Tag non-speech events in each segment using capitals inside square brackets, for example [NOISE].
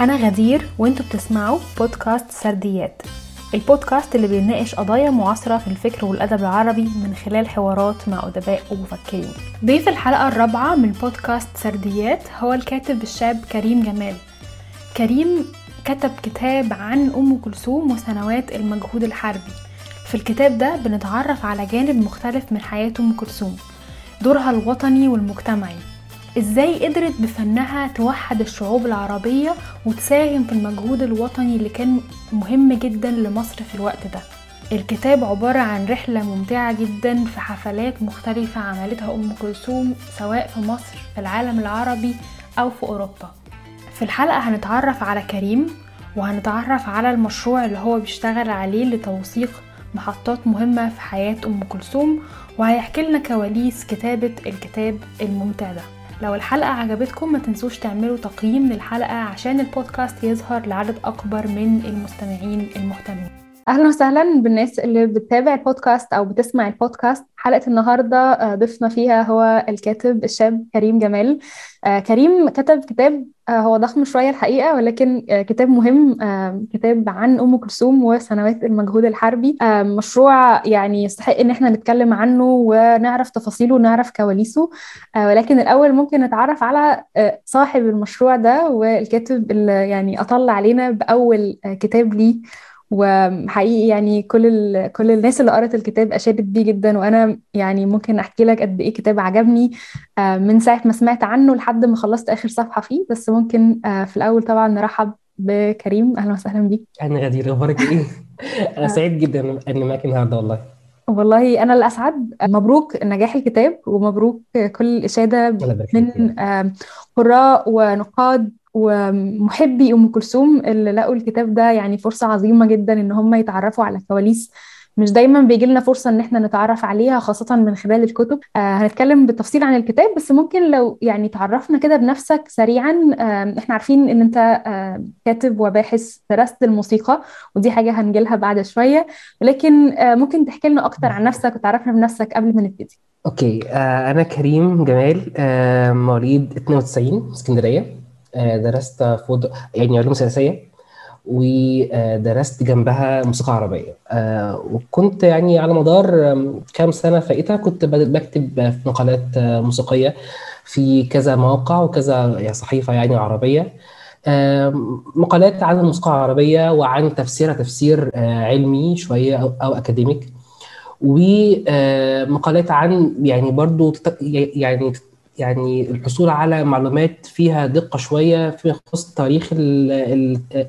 أنا غدير وأنتوا بتسمعوا بودكاست سرديات. البودكاست اللي بيناقش قضايا معاصرة في الفكر والأدب العربي من خلال حوارات مع أدباء ومفكرين. ضيف الحلقة الرابعة من بودكاست سرديات هو الكاتب الشاب كريم جمال. كريم كتب كتاب عن أم كلثوم وسنوات المجهود الحربي. في الكتاب ده بنتعرف على جانب مختلف من حياة أم كلثوم دورها الوطني والمجتمعي. إزاي قدرت بفنها توحد الشعوب العربية وتساهم في المجهود الوطني اللي كان مهم جدا لمصر في الوقت ده. الكتاب عبارة عن رحلة ممتعة جدا في حفلات مختلفة عملتها أم كلثوم سواء في مصر في العالم العربي أو في أوروبا. في الحلقة هنتعرف على كريم وهنتعرف على المشروع اللي هو بيشتغل عليه لتوثيق محطات مهمة في حياة أم كلثوم وهيحكي لنا كواليس كتابة الكتاب الممتع ده. لو الحلقة عجبتكم ما تنسوش تعملوا تقييم للحلقة عشان البودكاست يظهر لعدد أكبر من المستمعين المهتمين. أهلا وسهلا بالناس اللي بتتابع البودكاست أو بتسمع البودكاست. حلقة النهارده ضيفنا فيها هو الكاتب الشاب كريم جمال. كريم كتب كتاب هو ضخم شوية الحقيقة ولكن كتاب مهم كتاب عن أم كلثوم وسنوات المجهود الحربي. مشروع يعني يستحق إن إحنا نتكلم عنه ونعرف تفاصيله ونعرف كواليسه. ولكن الأول ممكن نتعرف على صاحب المشروع ده والكاتب اللي يعني اطل علينا بأول كتاب ليه. وحقيقي يعني كل ال... كل الناس اللي قرأت الكتاب أشادت بيه جدا وأنا يعني ممكن أحكي لك قد إيه كتاب عجبني من ساعة ما سمعت عنه لحد ما خلصت آخر صفحة فيه. بس ممكن في الأول طبعا نرحب بكريم. أهلا وسهلا بيك. أنا غدير أخبارك إيه؟ [LAUGHS] أنا سعيد جدا إني معاك النهاردة والله. والله أنا الأسعد. مبروك نجاح الكتاب ومبروك كل الإشادة من قراء ونقاد. ومحبي أم كلثوم اللي لقوا الكتاب ده يعني فرصة عظيمة جدا إن هم يتعرفوا على كواليس مش دايما بيجي لنا فرصة إن إحنا نتعرف عليها خاصة من خلال الكتب. آه هنتكلم بالتفصيل عن الكتاب بس ممكن لو يعني تعرفنا كده بنفسك سريعا. آه إحنا عارفين إن أنت آه كاتب وباحث درست الموسيقى ودي حاجة هنجيلها بعد شوية. ولكن آه ممكن تحكي لنا أكتر عن نفسك وتعرفنا بنفسك قبل ما نبتدي. أوكي. آه أنا كريم جمال آه مواليد 92 اسكندرية. درست فوض يعني علوم سياسية ودرست جنبها موسيقى عربية. وكنت يعني على مدار كام سنة فائتة كنت بكتب في مقالات موسيقية في كذا موقع وكذا صحيفة يعني عربية. مقالات عن الموسيقى العربية وعن تفسيرها تفسير علمي شوية أو, أكاديميك. ومقالات عن يعني برضو يعني يعني الحصول على معلومات فيها دقة شوية فيما يخص تاريخ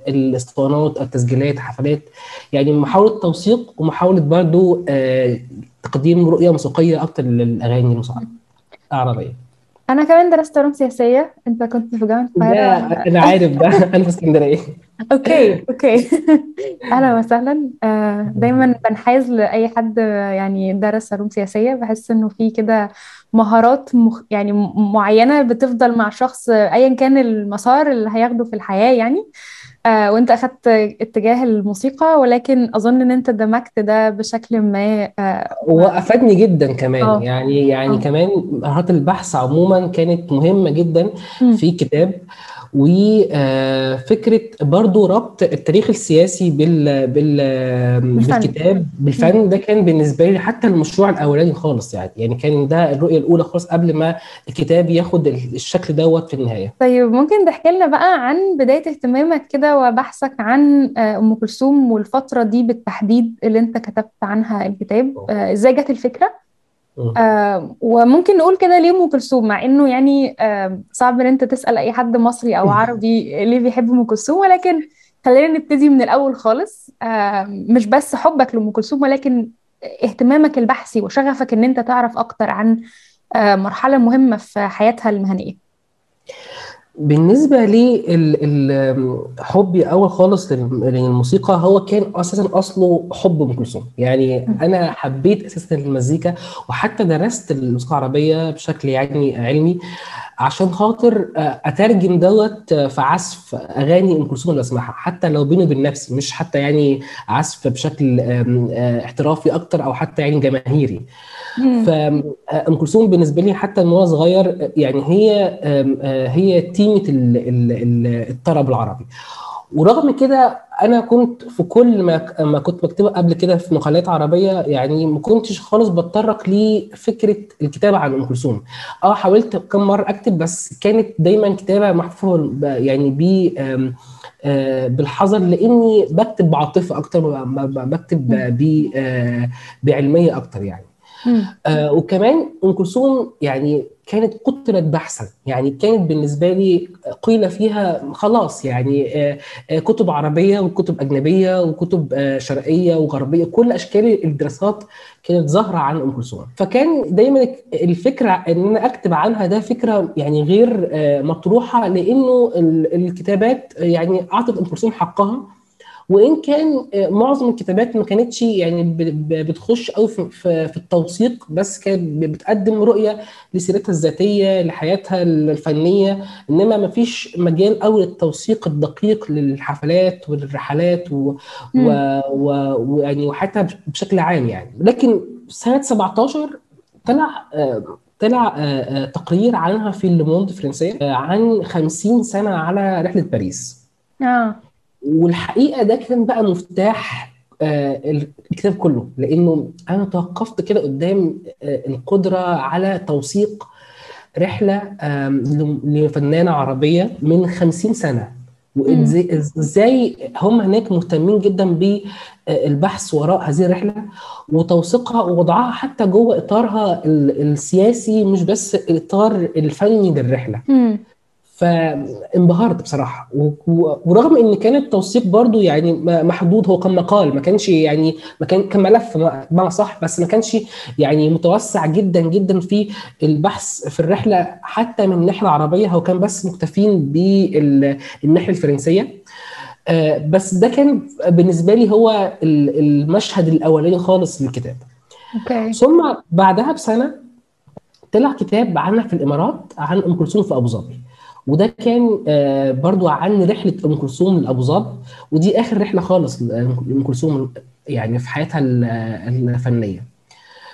الاسطوانات التسجيلات حفلات. يعني محاولة توثيق ومحاولة برضو تقديم رؤية موسيقية أكتر للأغاني العربية. أنا كمان درست علوم سياسية أنت كنت في جامعة القاهرة. أنا عارف ده. [LAUGHS] أنا في اسكندرية. okay okay. أهلا وسهلا. دايما بنحاز لأي حد يعني درس علوم سياسية. بحس إنه في كده مهارات مخ يعني معينة بتفضل مع شخص ايا كان المسار اللي هياخده في الحياة يعني. آه وانت أخدت اتجاه الموسيقى ولكن أظن إن أنت دمجت ده بشكل ما آه وافادني جدا كمان أوه. يعني يعني أوه. كمان مهارات البحث عموما كانت مهمة جدا م. في كتاب وفكرة برضو ربط التاريخ السياسي بال, بال بالكتاب بالفن ده كان بالنسبة لي حتى المشروع الأولاني خالص يعني يعني كان ده الرؤية الأولى خالص قبل ما الكتاب ياخد الشكل دوت في النهاية. طيب ممكن تحكي لنا بقى عن بداية اهتمامك كده وبحثك عن أم كلثوم والفترة دي بالتحديد اللي أنت كتبت عنها الكتاب إزاي جت الفكرة؟ آه وممكن نقول كده ليه أم كلثوم؟ مع إنه يعني آه صعب إن أنت تسأل أي حد مصري أو عربي ليه بيحب أم كلثوم ولكن خلينا نبتدي من الأول خالص. آه مش بس حبك لأم كلثوم ولكن اهتمامك البحثي وشغفك إن أنت تعرف أكتر عن آه مرحلة مهمة في حياتها المهنية. بالنسبة لي حبي اول خالص للموسيقى هو كان أساسا أصله حب أم كلثوم. يعني أنا حبيت أساسا المزيكا وحتى درست الموسيقى العربية بشكل يعني علمي عشان خاطر أترجم دوت في عزف أغاني أم كلثوم اللي بسمعها حتى لو بيني وبين نفسي مش حتى يعني عزف بشكل احترافي أكتر أو حتى يعني جماهيري. فام كلثوم بالنسبة لي حتى من وأنا صغير يعني هي هي قيمة ال- ال- ال- الطرب العربي ورغم كده أنا كنت في كل ما ما كنت بكتبه قبل كده في مقالات عربية يعني ما كنتش خالص بتطرق لفكرة الكتابة عن أم كلثوم آه حاولت كم مرة أكتب بس كانت دايما كتابة محفوظه ب- يعني ب آه، بالحذر لأني بكتب بعاطفة أكتر ما بكتب آه، بعلمية أكتر يعني. آه وكمان أم كلثوم يعني كانت قتلت بحثا. يعني كانت بالنسبة لي قيل فيها خلاص يعني آه آه كتب عربية وكتب أجنبية وكتب آه شرقية وغربية كل أشكال الدراسات كانت ظاهرة عن أم كلثوم. فكان دايما الفكرة إن أنا أكتب عنها ده فكرة يعني غير آه مطروحة لأنه ال- الكتابات يعني أعطت أم كلثوم حقها. وإن كان آه، معظم الكتابات ما كانتش يعني بتخش قوي في في التوثيق بس كانت بتقدم رؤية لسيرتها الذاتية لحياتها الفنية إنما ما فيش مجال قوي للتوثيق الدقيق للحفلات وللرحلات و-. و- و- ويعني وحتى بشكل عام يعني. لكن سنة 17 طلع آه، طلع آه، تقرير عنها في لوموند الفرنسيه آه، عن 50 سنة على رحلة باريس. آه. والحقيقة ده كان بقى مفتاح آه، الكتاب كله لأنه أنا توقفت كده قدام آه، القدرة على توثيق رحلة لفنانة عربية من 50 سنة. وازاي إزاي هم هناك مهتمين جدا بالبحث وراء هذه الرحلة وتوثيقها ووضعها حتى جوه إطارها ال- السياسي مش بس الاطار الفني للرحلة. فانبهرت بصراحة. ورغم إن كان التوثيق برضو يعني محدود هو كان مقال ما كانش يعني ما كان كان ملف ما- بمعنى صح بس ما كانش يعني متوسع جدا جدا في البحث في الرحلة حتى من الناحية العربية. هو كان بس مكتفين بالناحيه الفرنسية. آه، بس ده كان بالنسبة لي هو ال- المشهد الأولاني خالص للكتاب أوكي. ثم بعدها بسنة طلع كتاب عنها في الإمارات عن أم كلثوم في أبو ظبي. وده كان آه، برضو عن رحلة أم كلثوم لأبو ظبي ودي آخر رحلة خالص لأم كلثوم يعني في حياتها ال- الفنية.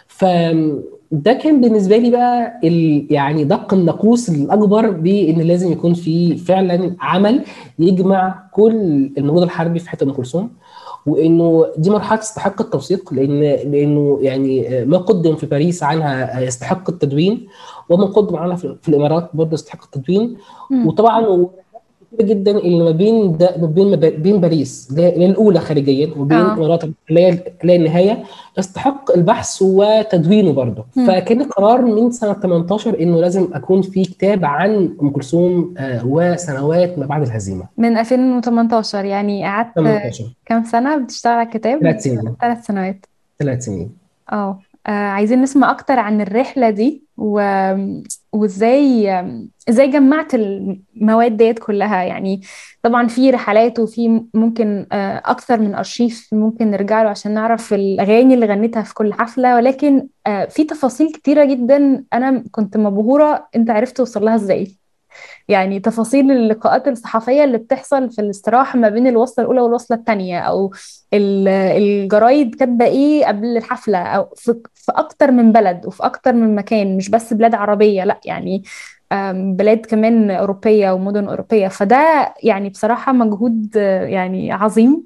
فده كان بالنسبة لي بقى ال- يعني دق الناقوس الأكبر بإن لازم يكون في فعلا عمل يجمع كل المجهود الحربي في حتة أم كلثوم وإنه دي مرحلة تستحق التوثيق لأن لأنه يعني ما قدم في باريس عنها يستحق التدوين. قدم عنها في الإمارات برضه يستحق التدوين. وطبعا كتير جدا اللي ما بين ده ما بين ما بين باريس اللي الأولى خارجيا وبين آه. الامارات اللي هي اللي هي النهايه يستحق البحث وتدوينه برضه. فكان قرار من سنة 18 إنه لازم أكون في كتاب عن أم كلثوم آه، وسنوات ما بعد الهزيمة من 2018 يعني قعدت 18 كام سنة بتشتغل على الكتاب؟ ثلاث سنين ثلاث سنوات ثلاث سنين آه آه، عايزين نسمع أكتر عن الرحلة دي و... وإزاي إزاي جمعت المواد ديت كلها. يعني طبعا في رحلات وفي ممكن آه، أكتر من أرشيف ممكن نرجع له عشان نعرف الأغاني اللي غنيتها في كل حفلة. ولكن آه، في تفاصيل كتيرة جدا أنا كنت مبهورة أنت عرفت توصل لها إزاي. يعني تفاصيل اللقاءات الصحفية اللي بتحصل في الاستراحة ما بين الوصلة الأولى والوصلة الثانية أو ال- الجرايد كاتبة إيه قبل الحفلة أو في, في أكتر من بلد وفي أكتر من مكان مش بس بلاد عربية لأ يعني بلاد كمان أوروبية ومدن أوروبية. فده يعني بصراحة مجهود يعني عظيم.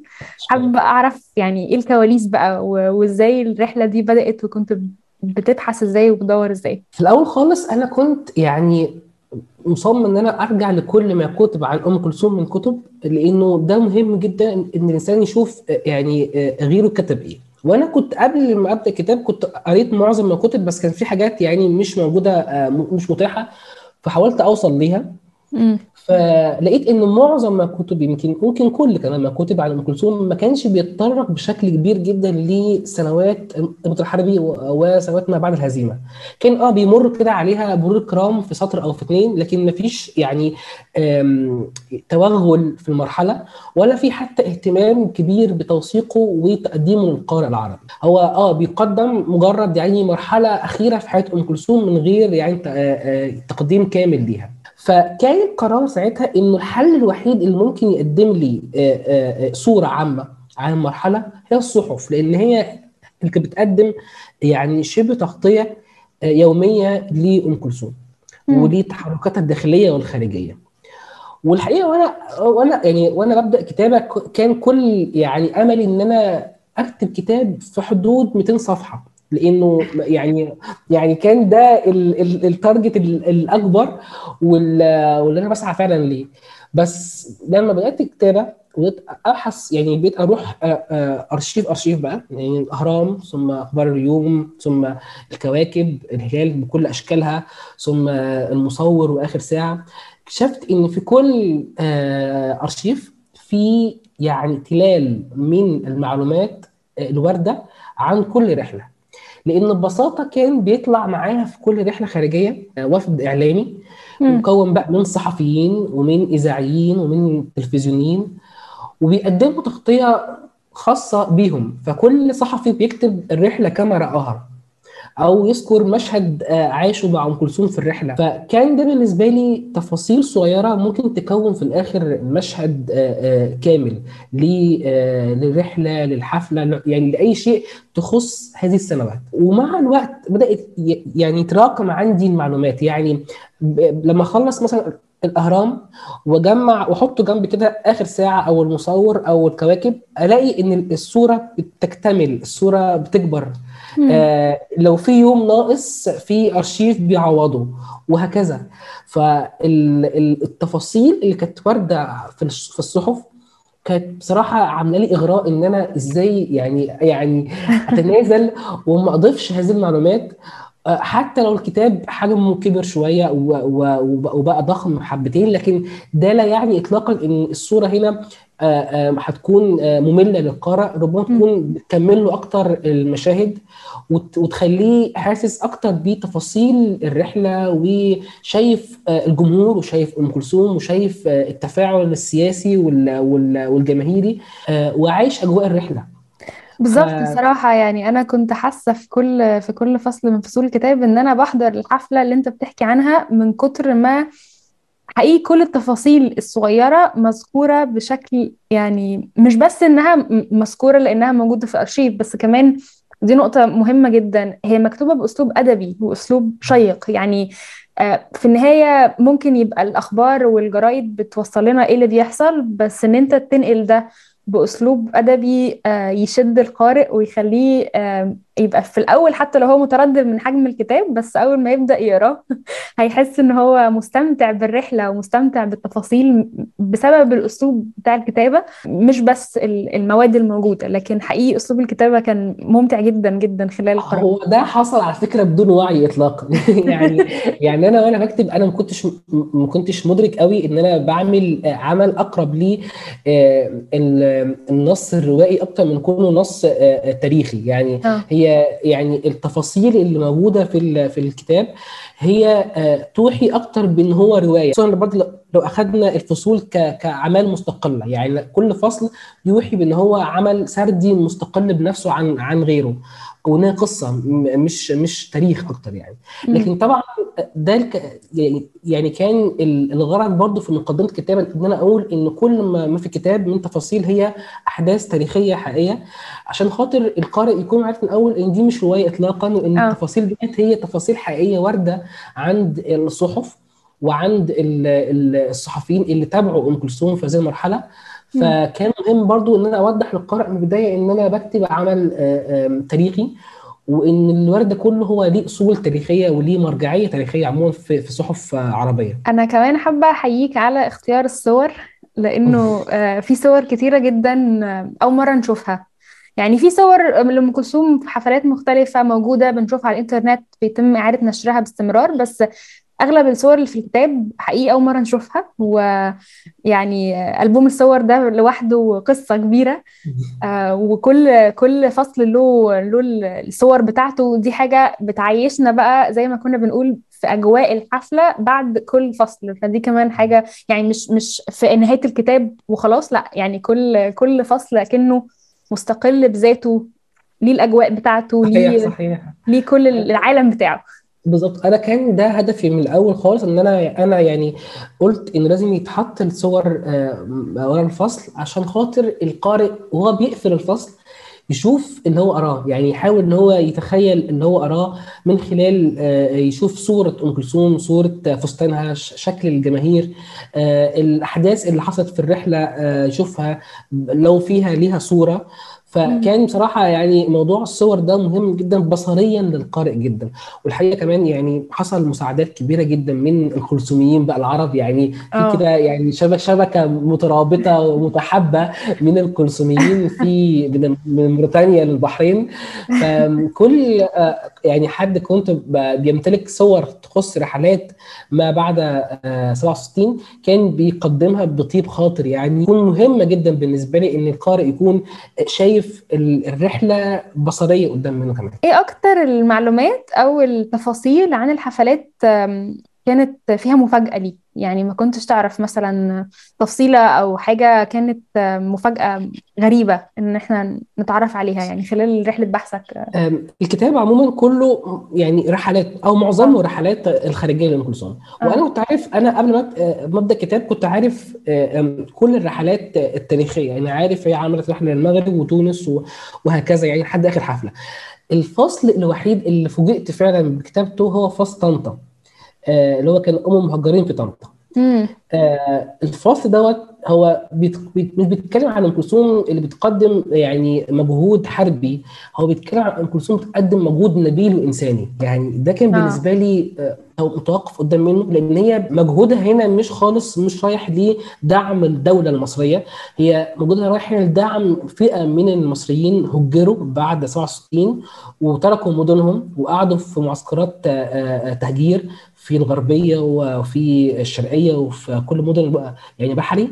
حابة أعرف يعني إيه الكواليس بقى وإزاي الرحلة دي بدأت وكنت بتبحث إزاي وبتدور إزاي؟ في الأول خالص أنا كنت يعني مصمم إن أنا أرجع لكل ما كتب عن أم كلثوم من كتب لأنه ده مهم جدا إن الإنسان يشوف يعني غيره كتب إيه. وأنا كنت قبل ما أبدأ الكتاب كنت قريت معظم ما كتب بس كان في حاجات يعني مش موجودة مش متاحة فحاولت أوصل ليها. فلقيت ان معظم ما كتب يمكن ممكن كل كمان ما كتب عن أم كلثوم ما كانش بيتطرق بشكل كبير جدا لسنوات الحربي وسنوات ما بعد الهزيمة. كان آه بيمر كده عليها مرور الكرام في سطر أو في اثنين لكن ما فيش يعني توغل في المرحلة ولا في حتى اهتمام كبير بتوثيقه وتقديمه للقارئ العربي. هو آه بيقدم مجرد يعني مرحلة أخيرة في حياة أم كلثوم من غير يعني آه، آه، تقديم كامل ليها. فكان القرار ساعتها إنه الحل الوحيد اللي ممكن يقدم لي آه، آه، آه، صورة عامة عن المرحلة هي الصحف لأن هي اللي كانت بتقدم يعني شبه تغطية يومية لأم كلثوم. ولتحركاتها الداخلية والخارجية والحقيقة وأنا وأنا يعني وأنا ببدأ كتابة كان كل يعني أملي إن أنا أكتب كتاب في حدود 200 صفحة لأنه يعني يعني كان ده ال- ال- التارجت ال- الاكبر وال- واللي أنا بسعى فعلا ليه. بس لما بدأت الكتابة وبدأت أبحث يعني بقيت أروح أرشيف أرشيف بقى يعني الأهرام ثم أخبار اليوم ثم الكواكب الهلال بكل أشكالها ثم المصور وآخر ساعة. اكتشفت إن في كل أرشيف في يعني تلال من المعلومات الوارده عن كل رحلة. لأن ببساطة كان بيطلع معاها في كل رحلة خارجية آه، وفد إعلامي. مكون بقى من صحفيين ومن إذاعيين ومن تلفزيونيين وبيقدموا تغطية خاصة بيهم فكل صحفي بيكتب الرحلة كما رآها أو يذكر مشهد آه، عاشه مع أم كلثوم في الرحلة. فكان ده بالنسبة لي تفاصيل صغيرة ممكن تكون في الآخر مشهد آه، آه، كامل للرحلة للحفلة يعني لأي شيء تخص هذه السنوات. ومع الوقت بدأت يعني يتراكم عندي المعلومات. يعني لما أخلص مثلا الأهرام واجمع واحط جنب كده آخر ساعة أو المصور أو الكواكب ألاقي إن الصورة بتكتمل الصورة بتكبر. مم. آه لو في يوم ناقص في أرشيف بيعوضه وهكذا. فالتفاصيل اللي كانت واردة في الصحف كانت بصراحة عاملة لي إغراء إن أنا إزاي يعني يعني أتنازل وما أضيفش هذه المعلومات. حتى لو الكتاب حجمه كبر شوية وبقى ضخم حبتين لكن ده لا يعني اطلاقا إن الصورة هنا آه، آه، هتكون آه، مملة للقارئ. ربما تكون بتكمل له أكتر المشاهد وت- وتخليه حاسس أكتر بتفاصيل الرحلة وشايف آه، الجمهور وشايف أم كلثوم وشايف آه، التفاعل السياسي وال- وال- والجماهيري آه، وعايش أجواء الرحلة. بالظبط ف- بصراحة يعني أنا كنت حاسة في كل في كل فصل من فصول الكتاب إن أنا بحضر الحفلة اللي أنت بتحكي عنها من كتر ما حقيقي كل التفاصيل الصغيرة مذكورة بشكل يعني مش بس إنها مذكورة لأنها موجودة في الأرشيف بس كمان دي نقطة مهمة جدا. هي مكتوبة بأسلوب أدبي وأسلوب شيق. يعني آه، في النهاية ممكن يبقى الأخبار والجرايد بتوصل لنا إيه اللي بيحصل بس إن أنت تنقل ده بأسلوب أدبي آه، يشد القارئ ويخليه يبقى في الأول حتى لو هو متردد من حجم الكتاب بس أول ما يبدأ يقراه [LAUGHS] هيحس إن هو مستمتع بالرحلة ومستمتع بالتفاصيل بسبب الأسلوب بتاع الكتابة مش بس ال- المواد الموجودة لكن حقيقي أسلوب الكتابة كان ممتع جدا جدا خلال القراءة. هو ده حصل على فكرة بدون وعي اطلاقا. [LAUGHS] يعني يعني أنا وأنا بكتب أنا ما كنتش ما كنتش مدرك قوي إن أنا بعمل آه، عمل أقرب لي آه، ال- النص الروائي أكتر من كونه نص آه، آه، تاريخي. يعني آه. هي يعني التفاصيل اللي موجودة في في الكتاب هي آه، توحي أكتر بإن هو رواية. خصوصا برضه لو اخذنا الفصول كأعمال مستقلة. يعني كل فصل يوحي بإن هو عمل سردي مستقل بنفسه عن عن غيره. وانها قصة مش مش تاريخ أكتر يعني. لكن طبعا ده الك- يعني يعني كان ال- الغرض برضو في مقدمه الكتابه إن أنا أقول إن كل ما في الكتاب من تفاصيل هي أحداث تاريخية حقيقية عشان خاطر القارئ يكون عارف من الأول إن دي مش رواية اطلاقا وإن آه التفاصيل ديت هي تفاصيل حقيقية واردة عند الصحف وعند ال- ال- الصحفيين اللي تابعوا أم كلثوم في هذه المرحلة. فكان مهم برضو إن أنا أوضح للقارئ من البداية إن أنا بكتب عمل آه، تاريخي وإن الورد ده كله هو ليه أصول تاريخية وليه مرجعية تاريخية عموما في في صحف آه، عربية. أنا كمان حابة أحييك على اختيار الصور لأنه آه، في صور كتيرة جدا أول مرة نشوفها. يعني في صور لأم كلثوم في حفلات مختلفة موجودة بنشوفها على الإنترنت بيتم إعادة نشرها باستمرار بس أغلب الصور اللي في الكتاب حقيقي أول مرة نشوفها ويعني ألبوم الصور ده لوحده قصة كبيرة. [LAUGHS] آه، وكل كل فصل له له الصور بتاعته. دي حاجة بتعيشنا بقى زي ما كنا بنقول في أجواء الحفلة بعد كل فصل. فدي كمان حاجة يعني مش مش في نهاية الكتاب وخلاص لأ يعني كل كل فصل كأنه مستقل بذاته ليه الأجواء بتاعته صحيح ليه صحيح. ليه كل العالم بتاعه. بالظبط. أنا كان ده هدفي من الأول خالص إن أنا أنا يعني قلت إن لازم يتحط الصور آه، ورا الفصل عشان خاطر القارئ وهو بيقفل الفصل يشوف اللي هو قراه. يعني يحاول إن هو يتخيل اللي هو قراه من خلال آه، يشوف صورة أم كلثوم صورة فستانها ش- شكل الجماهير آه، الأحداث اللي حصلت في الرحلة آه، يشوفها لو فيها ليها صورة. فكان بصراحة يعني موضوع الصور ده مهم جدا بصريا للقارئ جدا. والحقيقة كمان يعني حصل مساعدات كبيرة جدا من الخرسوميين بقى العرب يعني في آه. كده يعني شبكة شبكة مترابطة ومتحبة من الكلثوميين في من من موريتانيا للبحرين. فكل آه، يعني حد كنت بيمتلك صور تخص رحلات ما بعد آه، 67 كان بيقدمها بطيب خاطر. يعني يكون مهمة جدا بالنسبة لي إن القارئ يكون شايف ال- الرحلة بصرية قدام منه كمان. إيه أكتر المعلومات أو التفاصيل عن الحفلات كانت فيها مفاجأة ليك؟ يعني ما كنتش تعرف مثلا تفصيلة أو حاجة كانت مفاجأة غريبة إن إحنا نتعرف عليها يعني خلال رحلة بحثك؟ الكتاب عموما كله يعني رحلات أو معظمه رحلات الخارجية لأم كلثوم. وأنا آه كنت عارف أنا قبل ما آه، ابدا الكتاب كنت عارف آه، كل الرحلات التاريخية. يعني عارف هي عملت رحلة للمغرب وتونس وهكذا يعني لحد آخر حفلة. الفصل الوحيد اللي فوجئت فعلا بكتابته هو فصل طنطا. آه، اللي هو كان ام مهجرين في طنطا. آه، الفصل دوت هو بيت- بيت- مش بيتكلم عن ام كلثوم اللي بتقدم يعني مجهود حربي هو بيتكلم عن ام كلثوم بتقدم مجهود نبيل وإنساني. يعني ده كان آه. بالنسبة لي آه، متوقف قدام منه لأن هي مجهودها هنا مش خالص مش رايح لدعم الدولة المصرية. هي مجهودها رايح لدعم فئة من المصريين هجروا بعد 67 وتركوا مدنهم وقعدوا في معسكرات آه، آه، تهجير. في الغربية وفي الشرقية وفي كل مدن يعني بحري.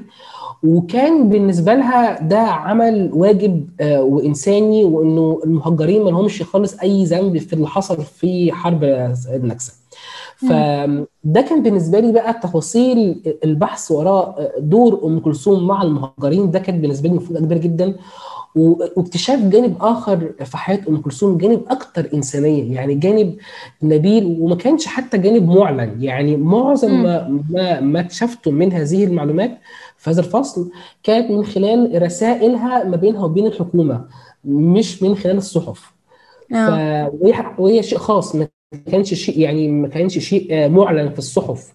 وكان بالنسبة لها ده عمل واجب آه، وإنساني وإنه المهجرين ما لهمش خالص أي ذنب في اللي حصل في حرب النكسة. فده كان بالنسبة لي بقى تفاصيل البحث وراء دور أم كلثوم مع المهجرين. ده كان بالنسبة لي مفاجأة كبيرة جدا. واكتشاف جانب آخر في حياة أم كلثوم جانب أكتر إنسانية يعني جانب نبيل وما كانش حتى جانب معلن. يعني معظم ما ما ما اكتشفته من هذه المعلومات في هذا الفصل كانت من خلال رسائلها ما بينها وبين الحكومة مش من خلال الصحف. ف آه وهي شيء خاص ما كانش شيء يعني ما كانش شيء آه، معلن في الصحف.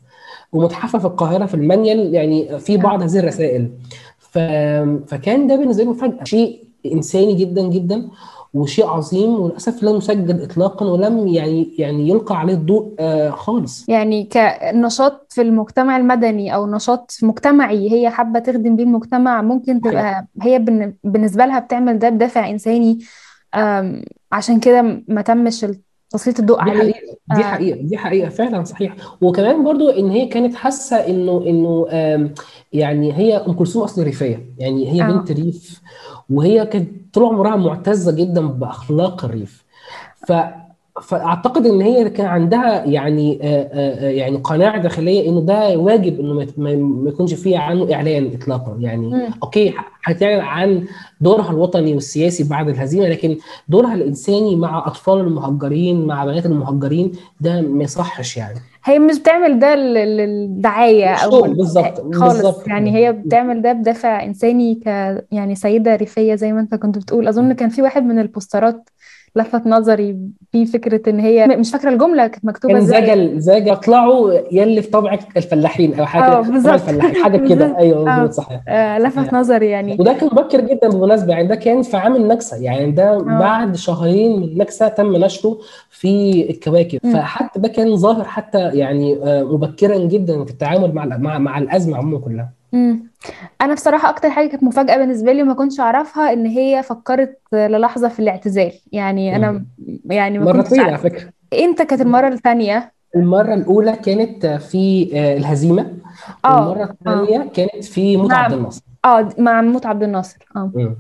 ومتحفة في القاهرة في المانيال يعني في بعض هذه الرسائل. ف... فكان ده بالنسبة لي مفاجاه شيء إنساني جدا جدا وشيء عظيم وللأسف لم يسجل اطلاقا ولم يعني يعني يلقى عليه الضوء آه خالص. يعني كنشاط في المجتمع المدني أو نشاط مجتمعي هي حابة تخدم بيه المجتمع ممكن تبقى هي بالن- بالنسبة لها بتعمل ده بدافع إنساني عشان كده ما تمش تسليط الضوء دي عليه. حقيقة دي آه، حقيقة دي حقيقة فعلا صحيح. وكمان برضو إن هي كانت حاسة إنه إنه يعني هي أم كلثوم أصلا ريفية. يعني هي آه. بنت ريف وهي كانت طول عمرها معتزة جدا بأخلاق الريف. ف فأعتقد إن هي كان عندها يعني آه، آه، آه، يعني قناعة داخلية إنه ده واجب إنه ما يكونش فيه عنه إعلان اطلاقا. يعني مم. أوكي هتعلن عن دورها الوطني والسياسي بعد الهزيمة لكن دورها الإنساني مع أطفال المهجرين مع بنات المهجرين ده ما يصحش يعني. هي مش بتعمل ده لل- للدعاية مش أو بالظبط خالص. بالظبط. يعني هي بتعمل ده بدافع إنساني ك يعني سيدة ريفية زي ما أنت كنت بتقول. أظن كان في واحد من البوسترات لفت نظري في فكرة إن هي مش فاكرة الجملة كانت مكتوبة كان إزاي زجل زجل اطلعوا يلي في طبعك الفلاحين أو حاجة آه بالظبط. الفلاحين حاجة كده. أيوه مظبوط صحيح. آه، لفت نظري يعني. وده كان مبكر جدا بالمناسبة. يعني ده كان في عام النكسة. يعني ده آه. بعد شهرين من النكسة تم نشره في الكواكب. مم. فحتى ده كان ظاهر حتى يعني آه، مبكرا جدا في التعامل مع مع مع الأزمة عموما كلها. مم. أنا بصراحة أكتر حاجة كانت مفاجأة بالنسبة لي وما كنتش أعرفها إن هي فكرت للحظة في الاعتزال. يعني أنا مم. يعني ما كنتش مرتين على فكرة. إمتى كانت المرة الثانية؟ المرة الأولى كانت في آه، الهزيمة. آه والمرة آه. الثانية كانت في موت عبد مع الناصر. آه مع موت عبد الناصر. آه. مم.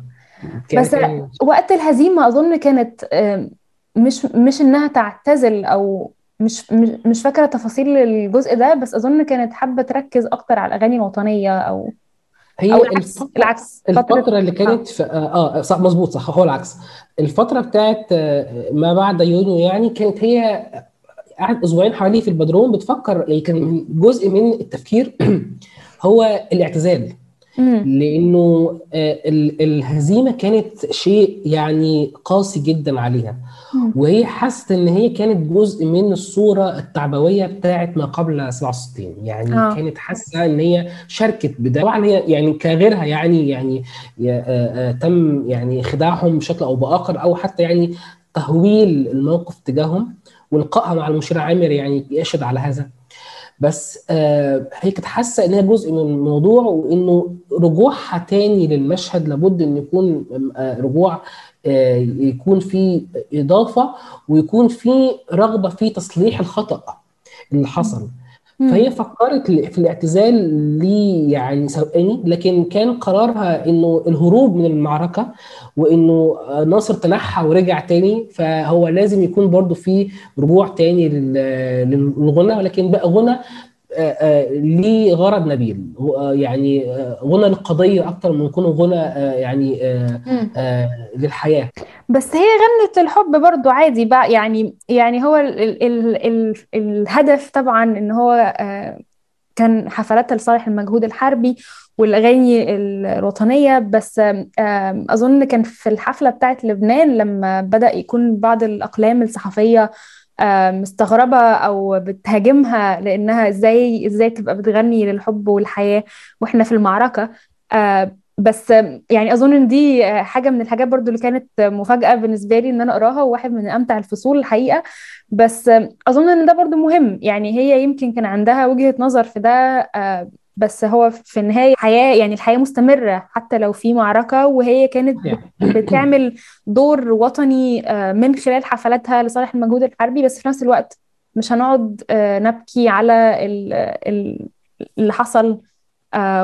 كان بس كان وقت الهزيمة أظن كانت آه، مش مش إنها تعتزل أو مش مش فاكرة تفاصيل الجزء ده بس أظن كانت حابة تركز أكتر على الأغاني الوطنية أو أو هي العكس الفترة العكس الفترة اللي آه. كانت في آه, آه صح مظبوط صح هو العكس. الفترة بتاعت آه ما بعد يونيو يعني كانت هي قعدت أسبوعين حوالي في البدروم بتفكر يعني كان جزء من التفكير [CLEARS THROAT] هو الاعتزال. لأنه الهزيمة كانت شيء يعني قاسي جدا عليها. وهي حست إن هي كانت جزء من الصورة التعبوية بتاعه ما قبل 67 يعني آه. كانت حاسة إن هي شاركت بده. طبعا هي يعني كغيرها يعني يعني تم يعني خداعهم بشكل أو بآخر أو حتى يعني تهويل الموقف تجاههم ولقائها مع المشير عامر يعني يشهد على هذا. بس آه هي كانت حاسة إن هي جزء من الموضوع وإنه رجوعها تاني للمشهد لابد إن يكون آه رجوع آه يكون فيه إضافة ويكون فيه رغبة في تصليح الخطأ اللي حصل. فهي فكرت في الاعتزال لي يعني سوقاني لكن كان قرارها إنه الهروب من المعركة وإنه ناصر تنحى ورجع تاني فهو لازم يكون برضو في رجوع تاني للغنى ولكن بقى غنى ليه غرض نبيل؟ يعني غنى للقضية أكتر من يكون غنى يعني للحياة. بس هي غنت الحب برضو عادي بقى يعني يعني هو ال ال ال الهدف طبعا إن هو كان حفلاتها لصالح المجهود الحربي والأغاني الوطنية بس أظن كان في الحفلة بتاعت لبنان لما بدأ يكون بعض الأقلام الصحفية مستغربة أو بتهاجمها لأنها إزاي إزاي تبقى بتغني للحب والحياة وإحنا في المعركة. بس يعني أظن إن دي حاجة من الحاجات برضو اللي كانت مفاجأة بالنسبة لي إن أنا أقراها وواحد من أمتع الفصول الحقيقة. بس أظن إن ده برضو مهم. يعني هي يمكن كان عندها وجهة نظر في ده بس هو في النهاية حياة يعني الحياة مستمرة حتى لو في معركة وهي كانت بتعمل دور وطني من خلال حفلاتها لصالح المجهود الحربي بس في نفس الوقت مش هنقعد نبكي على اللي حصل.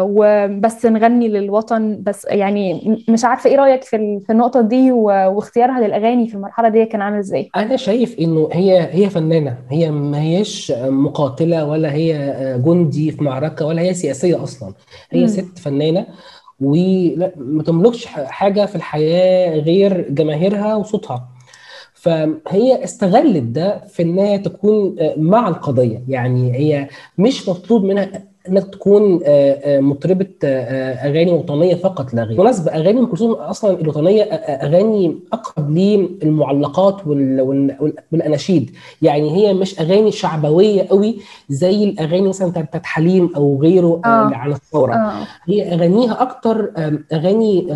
وبس نغني للوطن. بس يعني مش عارفة إيه رأيك في في النقطة دي واختيارها للأغاني في المرحلة دي كان عامل إزاي؟ أنا شايف إنه هي هي فنانة. هي ما هيش مقاتلة ولا هي جندي في معركة ولا هي سياسية أصلا. هي م. ست فنانة وما تملكش حاجة في الحياة غير جماهيرها وصوتها. فهي استغلت ده في إنها تكون مع القضية. يعني هي مش مطلوب منها إنك تكون مطربة أغاني وطنية فقط لا غير بالمناسبه أغاني أم كلثوم أصلا الوطنية أغاني أقرب للمعلقات والأناشيد يعني هي مش أغاني شعبوية قوي زي الأغاني مثلا بتاعت حليم أو غيره آه. عن الثورة آه. هي أغانيها أكتر أغاني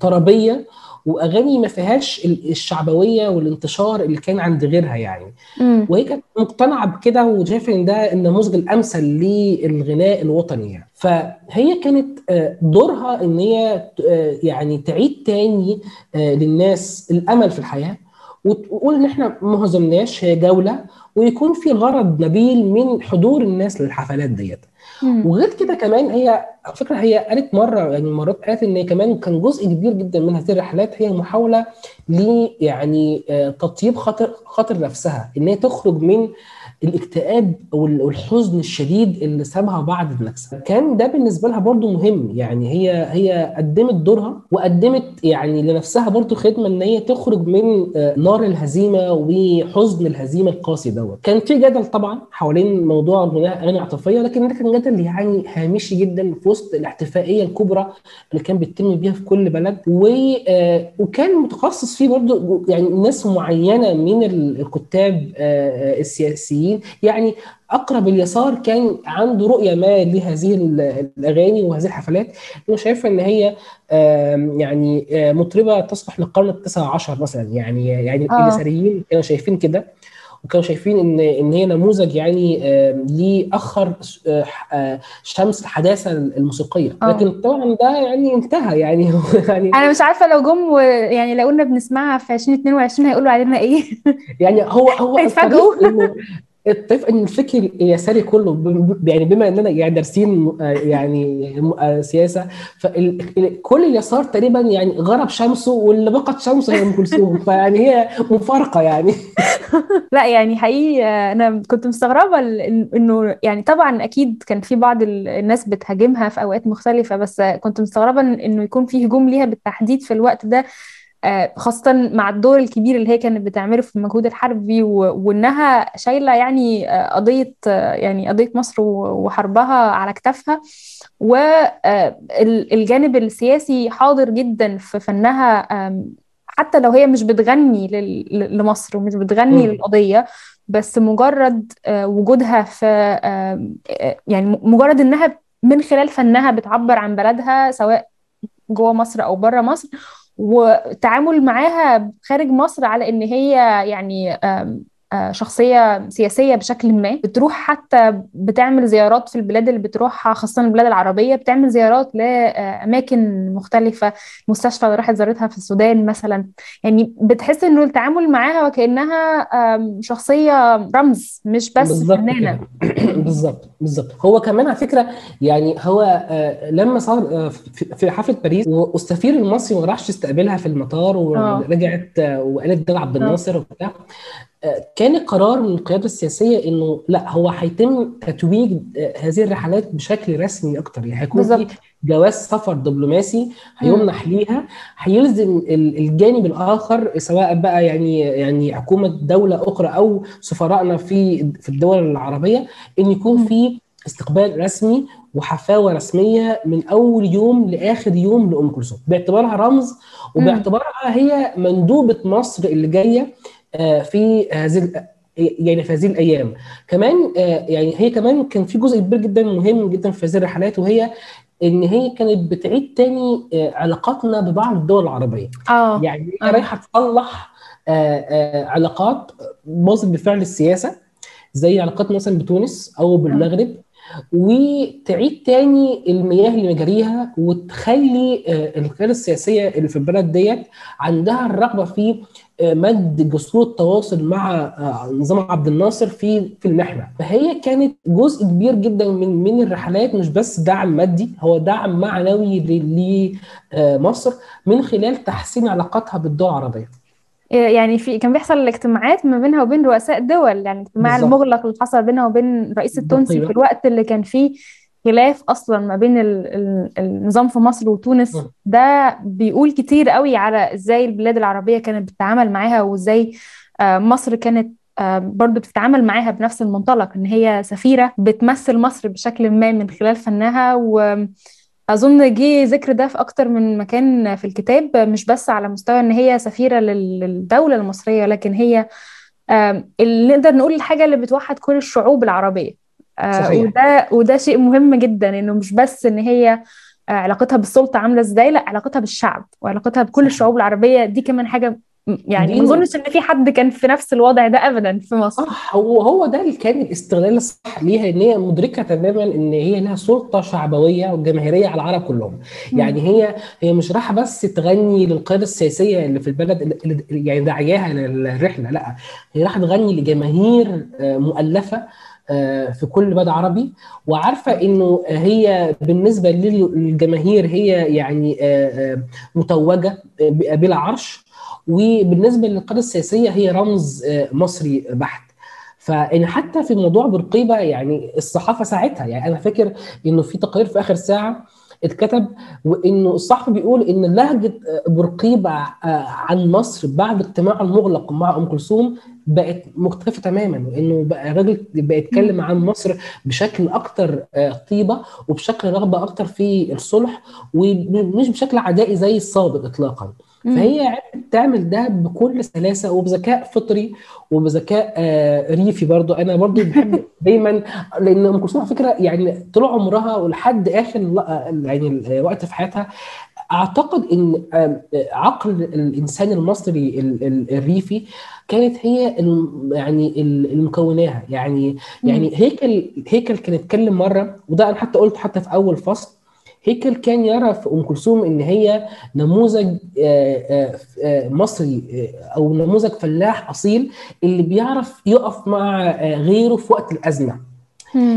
طربية وأغاني ما فيهاش الشعبوية والانتشار اللي كان عند غيرها يعني. وهي كانت مقتنعة بكده وشايفة إن ده النموذج الأمثل للغناء الوطني يعني. فهي كانت دورها إن هي يعني تعيد تاني للناس الأمل في الحياة. وتقول إن إحنا ما هزمناش هي جولة ويكون في غرض نبيل من حضور الناس للحفلات ديت. وغير كده كمان هي على فكرة هي قالت مرة يعني مرات قالت إن كمان كان جزء كبير جدا من هذه الرحلات هي محاوله ل يعني تطيب خاطر خاطر نفسها إن هي تخرج من الاكتئاب والحزن الشديد اللي سابها بعد النكسة. كان ده بالنسبة لها برضو مهم. يعني هي هي قدمت دورها وقدمت يعني لنفسها برضو خدمة إن هي تخرج من نار الهزيمة وحزن الهزيمة القاسي دوت. كان في جدل طبعا حوالين موضوع اغاني عاطفية لكن ده كان جدل يعني هامشي جدا في وسط الاحتفائية الكبرى اللي كان بيتم بيها في كل بلد. وكان متخصص فيه برضو يعني ناس معينة من الكتاب السياسيين يعني أقرب اليسار كان عنده رؤية ما لهذه الأغاني وهذه الحفلات. انه شايفة إن هي يعني مطربة تصلح للقرن التاسع عشر مثلا. يعني يعني آه. اليساريين كانوا شايفين كده وكانوا شايفين إن إن هي نموذج يعني ليه اخر شمس الحداثة الموسيقية. آه. لكن طبعا ده يعني انتهى. يعني [LAUGHS] يعني أنا مش عارفة لو جم يعني لو قلنا بنسمعها في 2022 هيقولوا علينا إيه؟ يعني هو هو [LAUGHS] هيتفاجئوا؟ [LAUGHS] الطيف إن الفكر اليساري كله يعني بما إننا يعني دارسين يعني سياسة فكل اليسار تقريبا يعني غرب شمسه واللي بقت شمسه هي أم كلثوم. [LAUGHS] فيعني هي مفارقة يعني. [LAUGHS] لا يعني حقيقي أنا كنت مستغربة إنه يعني طبعا أكيد كان في بعض الناس بتهاجمها في أوقات مختلفة بس كنت مستغربة إنه يكون في هجوم ليها بالتحديد في الوقت ده. آه، خاصة مع الدور الكبير اللي هي كانت بتعمله في المجهود الحربي وإنها شايلة يعني آه، قضية آه، يعني قضية مصر وحربها على كتافها والجانب السياسي حاضر جدا في فنها حتى لو هي مش بتغني لمصر ومش بتغني مم. للقضية بس مجرد آه، وجودها في آه، يعني مجرد إنها من خلال فنها بتعبر عن بلدها سواء جوه مصر أو بره مصر والتعامل معاها خارج مصر على إن هي يعني آه، شخصية سياسية بشكل ما. بتروح حتى بتعمل زيارات في البلاد اللي بتروحها خاصة البلاد العربية بتعمل زيارات لأماكن مختلفة مستشفى اللي راحت زارتها في السودان مثلا. يعني بتحس إنه التعامل معاها وكأنها آم، شخصية رمز مش بس كده. [CLEARS THROAT] بالظبط بالظبط. هو كمان على فكرة يعني هو آه، لما صار آه، في حفلة باريس والسفير المصري ما راحش يستقبلها في المطار ورجعت آه، وقالت ده عبد الناصر وبتاع. آه، كان القرار من القيادة السياسية إنه لا هو هيتم تتويج هذه الرحلات بشكل رسمي أكتر يعني هيكون في جواز سفر دبلوماسي. هيمنح ليها هيلزم ال- الجانب الآخر سواء بقى يعني يعني حكومة دولة أخرى أو سفرائنا في في الدول العربية إن يكون. في استقبال رسمي وحفاوة رسمية من أول يوم لآخر يوم لأم كلثوم باعتبارها رمز. وباعتبارها هي مندوبة مصر اللي جاية في هذه ال- يعني في هذه الأيام. كمان آه، يعني هي كمان كان في جزء كبير جدا مهم جدا في هذه الرحلات وهي إن هي كانت بتعيد تاني آه، علاقاتنا ببعض الدول العربية. آه. يعني هي رايحة تصلح آه، آه، علاقات باظت بالفعل السياسة زي علاقات مثلا بتونس أو بالمغرب وتعيد تاني المياه اللي وتخلي آه، القيادة السياسية اللي في البلد ديت عندها الرغبة في آه، مد جسور التواصل مع آه، نظام عبد الناصر في في المحنة. فهي كانت جزء كبير جدا من من الرحلات مش بس دعم مادي هو دعم معنوي لمصر من خلال تحسين علاقاتها بالدول العربية. يعني في كان بيحصل الاجتماعات ما بينها وبين رؤساء دول يعني الاجتماع بالظبط المغلق اللي حصل بينها وبين الرئيس التونسي في بالطيبة الوقت اللي كان فيه خلاف أصلا ما بين ال ال النظام في مصر وتونس. ده بيقول كتير قوي على إزاي البلاد العربية كانت بتتعامل معاها وإزاي آه، مصر كانت آه، برضو بتتعامل معاها بنفس المنطلق إن هي سفيرة بتمثل مصر بشكل ما من خلال فنها و أظن جه ذكر ده في أكتر من مكان في الكتاب مش بس على مستوى إن هي سفيرة لل- للدولة المصرية لكن هي اللي نقدر نقول الحاجة اللي بتوحد كل الشعوب العربية. آه، صحيح. وده وده شيء مهم جدا إنه مش بس إن هي آه، علاقتها بالسلطة عاملة إزاي لا علاقتها بالشعب وعلاقتها بكل صحيح. الشعوب العربية. دي كمان حاجة يعني ما دي أظنش إن في حد كان في نفس الوضع ده أبدا في مصر. صح هو هو ده اللي كان الاستغلال الصح ليها إن هي مدركة تماما إن هي لها سلطة شعبوية وجماهيرية على العرب كلهم. مم. يعني هي هي مش رايحة بس تغني للقيادة السياسية اللي في البلد اللي يعني داعياها للرحلة لأ هي رايحة تغني لجماهير آه، مؤلفة آه، في كل بلد عربي. وعارفة إنه هي بالنسبة لل- للجماهير هي يعني آه، متوجة بلا عرش. وبالنسبة للقياده السياسية هي رمز آه، مصري بحت. فإن حتى في موضوع بورقيبة يعني الصحافة ساعتها يعني أنا فاكر إنه في تقرير في آخر ساعة اتكتب وإنه الصحفي بيقول إن لهجة بورقيبة عن مصر بعد اجتماع المغلق مع أم كلثوم بقت مختلفه تماما وإنه بقى الراجل بقى يتكلم عن مصر بشكل أكتر طيبة وبشكل رغبة أكتر في الصلح ومش بشكل عدائي زي السابق اطلاقا. فهي عرفت تعمل ده بكل سلاسة وبذكاء فطري وبذكاء آه ريفي برضو. أنا برضو بحب [LAUGHS] دايما لأن أم كلثوم على فكرة يعني طول عمرها ولحد آخر يعني وقت في حياتها أعتقد إن عقل الإنسان المصري الريفي كانت هي يعني المكوناها. يعني يعني هيكل هيكل كان اتكلم مرة وده أنا حتى قلت حتى في أول فصل هيكل كان يرى في أم كلثوم إن هي نموذج مصري أو نموذج فلاح أصيل اللي بيعرف يقف مع غيره في وقت الأزمة.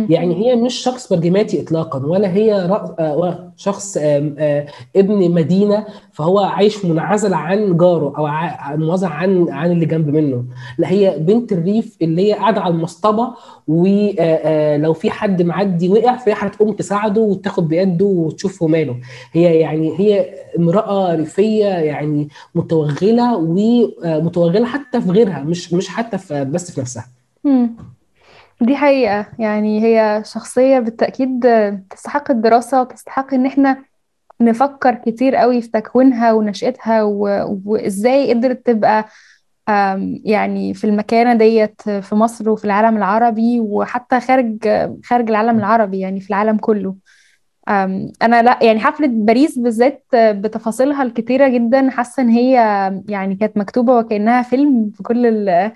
يعني هي مش شخص برجماتي اطلاقا ولا هي آه، شخص آه، ابن مدينة فهو عايش منعزل عن جاره أو منعزل عن عن اللي جنب منه. لا هي بنت الريف اللي هي قاعدة على المصطبة ولو في حد معدي وقع فهي هتقوم تساعده وتاخد بيده وتشوفه ماله. هي يعني هي امرأة ريفية يعني متوغلة ومتوغله حتى في غيرها مش مش حتى في بس في نفسها. دي حقيقة. يعني هي شخصية بالتأكيد تستحق الدراسة وتستحق إن إحنا نفكر كتير قوي في تكوينها ونشأتها و... وإزاي قدرت تبقى يعني في المكانة ديت في مصر وفي العالم العربي وحتى خارج خارج العالم العربي يعني في العالم كله. أنا لأ يعني حفلة باريس بالذات بتفاصيلها الكتيرة جدا. حاسة إن هي يعني كانت مكتوبة وكأنها فيلم في كل ال-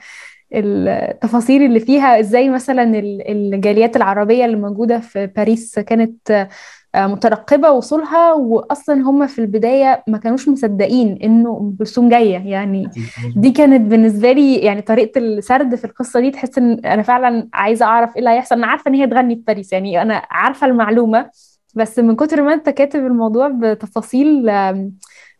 التفاصيل اللي فيها إزاي مثلا ال- الجاليات العربية اللي موجودة في باريس كانت آه، مترقبة وصولها واصلا هم في البداية ما كانوش مصدقين إنه ام كلثوم جاية. يعني دي كانت بالنسبة لي يعني طريقة السرد في القصة دي تحس إن أنا فعلا عايزة أعرف إيه اللي هيحصل. أنا عارفة إن هي تغني في باريس يعني أنا عارفة المعلومة بس من كتر ما أنت كاتب الموضوع بتفاصيل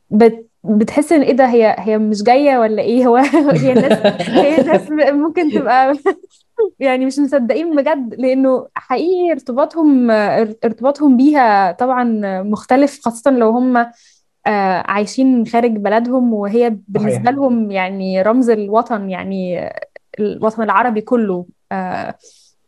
بت بتحس إن إيه ده؟ هي هي مش جاية ولا إيه؟ [LAUGHS] هو هي الناس هي الناس ممكن تبقى [LAUGHS] يعني مش مصدقين بجد لأنه حقيقي ارتباطهم ارتباطهم بيها طبعا مختلف خاصة لو هم آه، عايشين خارج بلدهم وهي بالنسبة لهم يعني رمز الوطن يعني الوطن العربي كله. آه،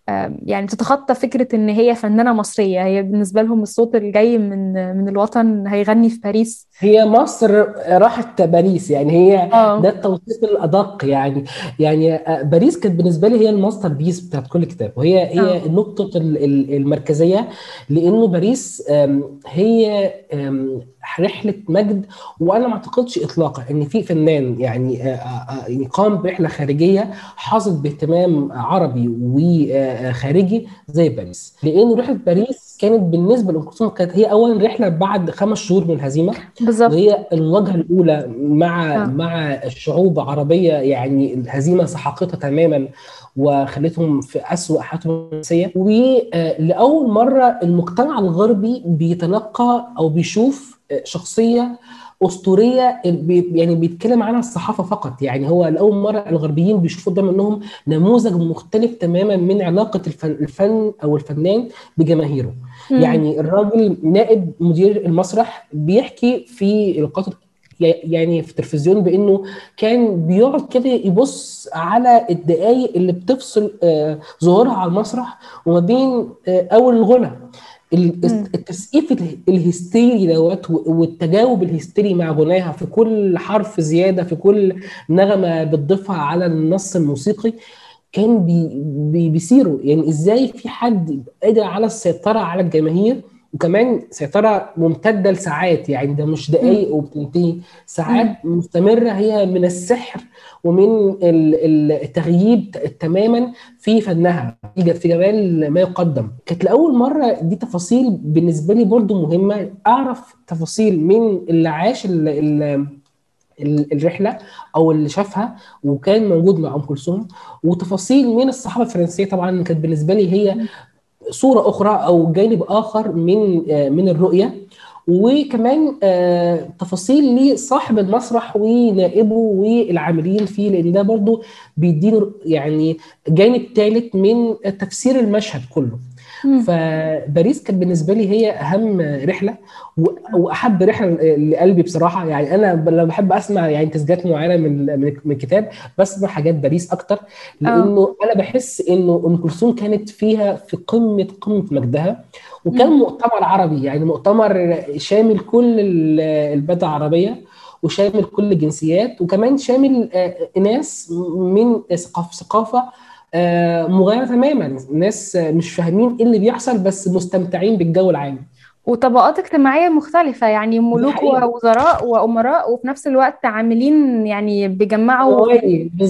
آه، يعني تتخطى فكرة إن هي فنانة مصرية هي بالنسبة لهم الصوت الجاي من من الوطن هيغني في باريس. هي مصر راحت باريس يعني هي ده آه التوصيف الأدق يعني. يعني آه، باريس كانت بالنسبة لي هي ال masterpiece بتاعت كل كتاب وهي هي آه. النقطه ال- ال- المركزية لأنه باريس هي رحلة مجد وأنا ما أعتقدش اطلاقا إن في فنان يعني آه، آه، آه، يعني قام برحلة خارجية حظت باهتمام عربي وخارجي زي باريس. لأنه رحلة باريس كانت بالنسبة لام كلثوم كانت هي اولا رحلة بعد خمس شهور من الهزيمة. بالظبط. وهي الواجهه الأولى مع آه. مع الشعوب عربية يعني الهزيمة سحقتها تماما وخلتهم في اسوء حالتهم النفسية. ولاول مرة المجتمع الغربي بيتلقى أو بيشوف شخصية أسطورية يعني بيتكلم عنها الصحافة فقط. يعني هو لأول مرة الغربيين بيشوفوا قدام منهم نموذج مختلف تماما من علاقة الفن, الفن أو الفنان بجماهيره. مم. يعني الراجل نائب مدير المسرح بيحكي في لقاءات يعني في التلفزيون بإنه كان بيقعد كده يبص على الدقائق اللي بتفصل آه، ظهورها على المسرح وما بين آه، أول الغنى. التسقيف اله- الهستيري دوت والتجاوب الهستيري مع غناها في كل حرف زيادة في كل نغمة بتضيفها على النص الموسيقي كان بي بي بيصيروا يعني إزاي في حد قادر على السيطرة على الجماهير وكمان سيطرة ممتدة لساعات؟ يعني ده مش مم. دقائق وبتنتهي. ساعات مستمرة هي من السحر ومن ال- ال- التغييب تماما في فنها. في جمال ما يقدم. كانت لأول مرة دي تفاصيل بالنسبة لي برضو مهمة. أعرف تفاصيل من اللي عاش ال- ال- ال- الرحلة أو اللي شافها وكان موجود مع ام كلثوم وتفاصيل من الصحافة الفرنسية طبعا كانت بالنسبة لي هي. صورة أخرى أو جانب آخر من آه، من الرؤية وكمان آه، تفاصيل لصاحب المسرح ونائبه والعاملين فيه لأن ده برضو بيدينا يعني جانب ثالث من تفسير المشهد كله. فباريس كانت بالنسبة لي هي أهم رحلة وأحب رحلة لقلبي بصراحة. يعني أنا لما بحب أسمع يعني تسجيلات معينة من من الكتاب بسمع حاجات باريس أكتر آه. لأنه أنا بحس إنه أم كلثوم كانت فيها في قمه قمة مجدها وكان. مؤتمر عربي. يعني مؤتمر شامل كل ال- البلاد العربية وشامل كل الجنسيات وكمان شامل آه، ناس من ثقافة آه، مغايرة تماما. ناس آه، مش فاهمين إيه اللي بيحصل بس مستمتعين بالجو العام. وطبقات اجتماعية مختلفة يعني ملوك ووزراء وأمراء وفي نفس الوقت عاملين يعني بيجمعوا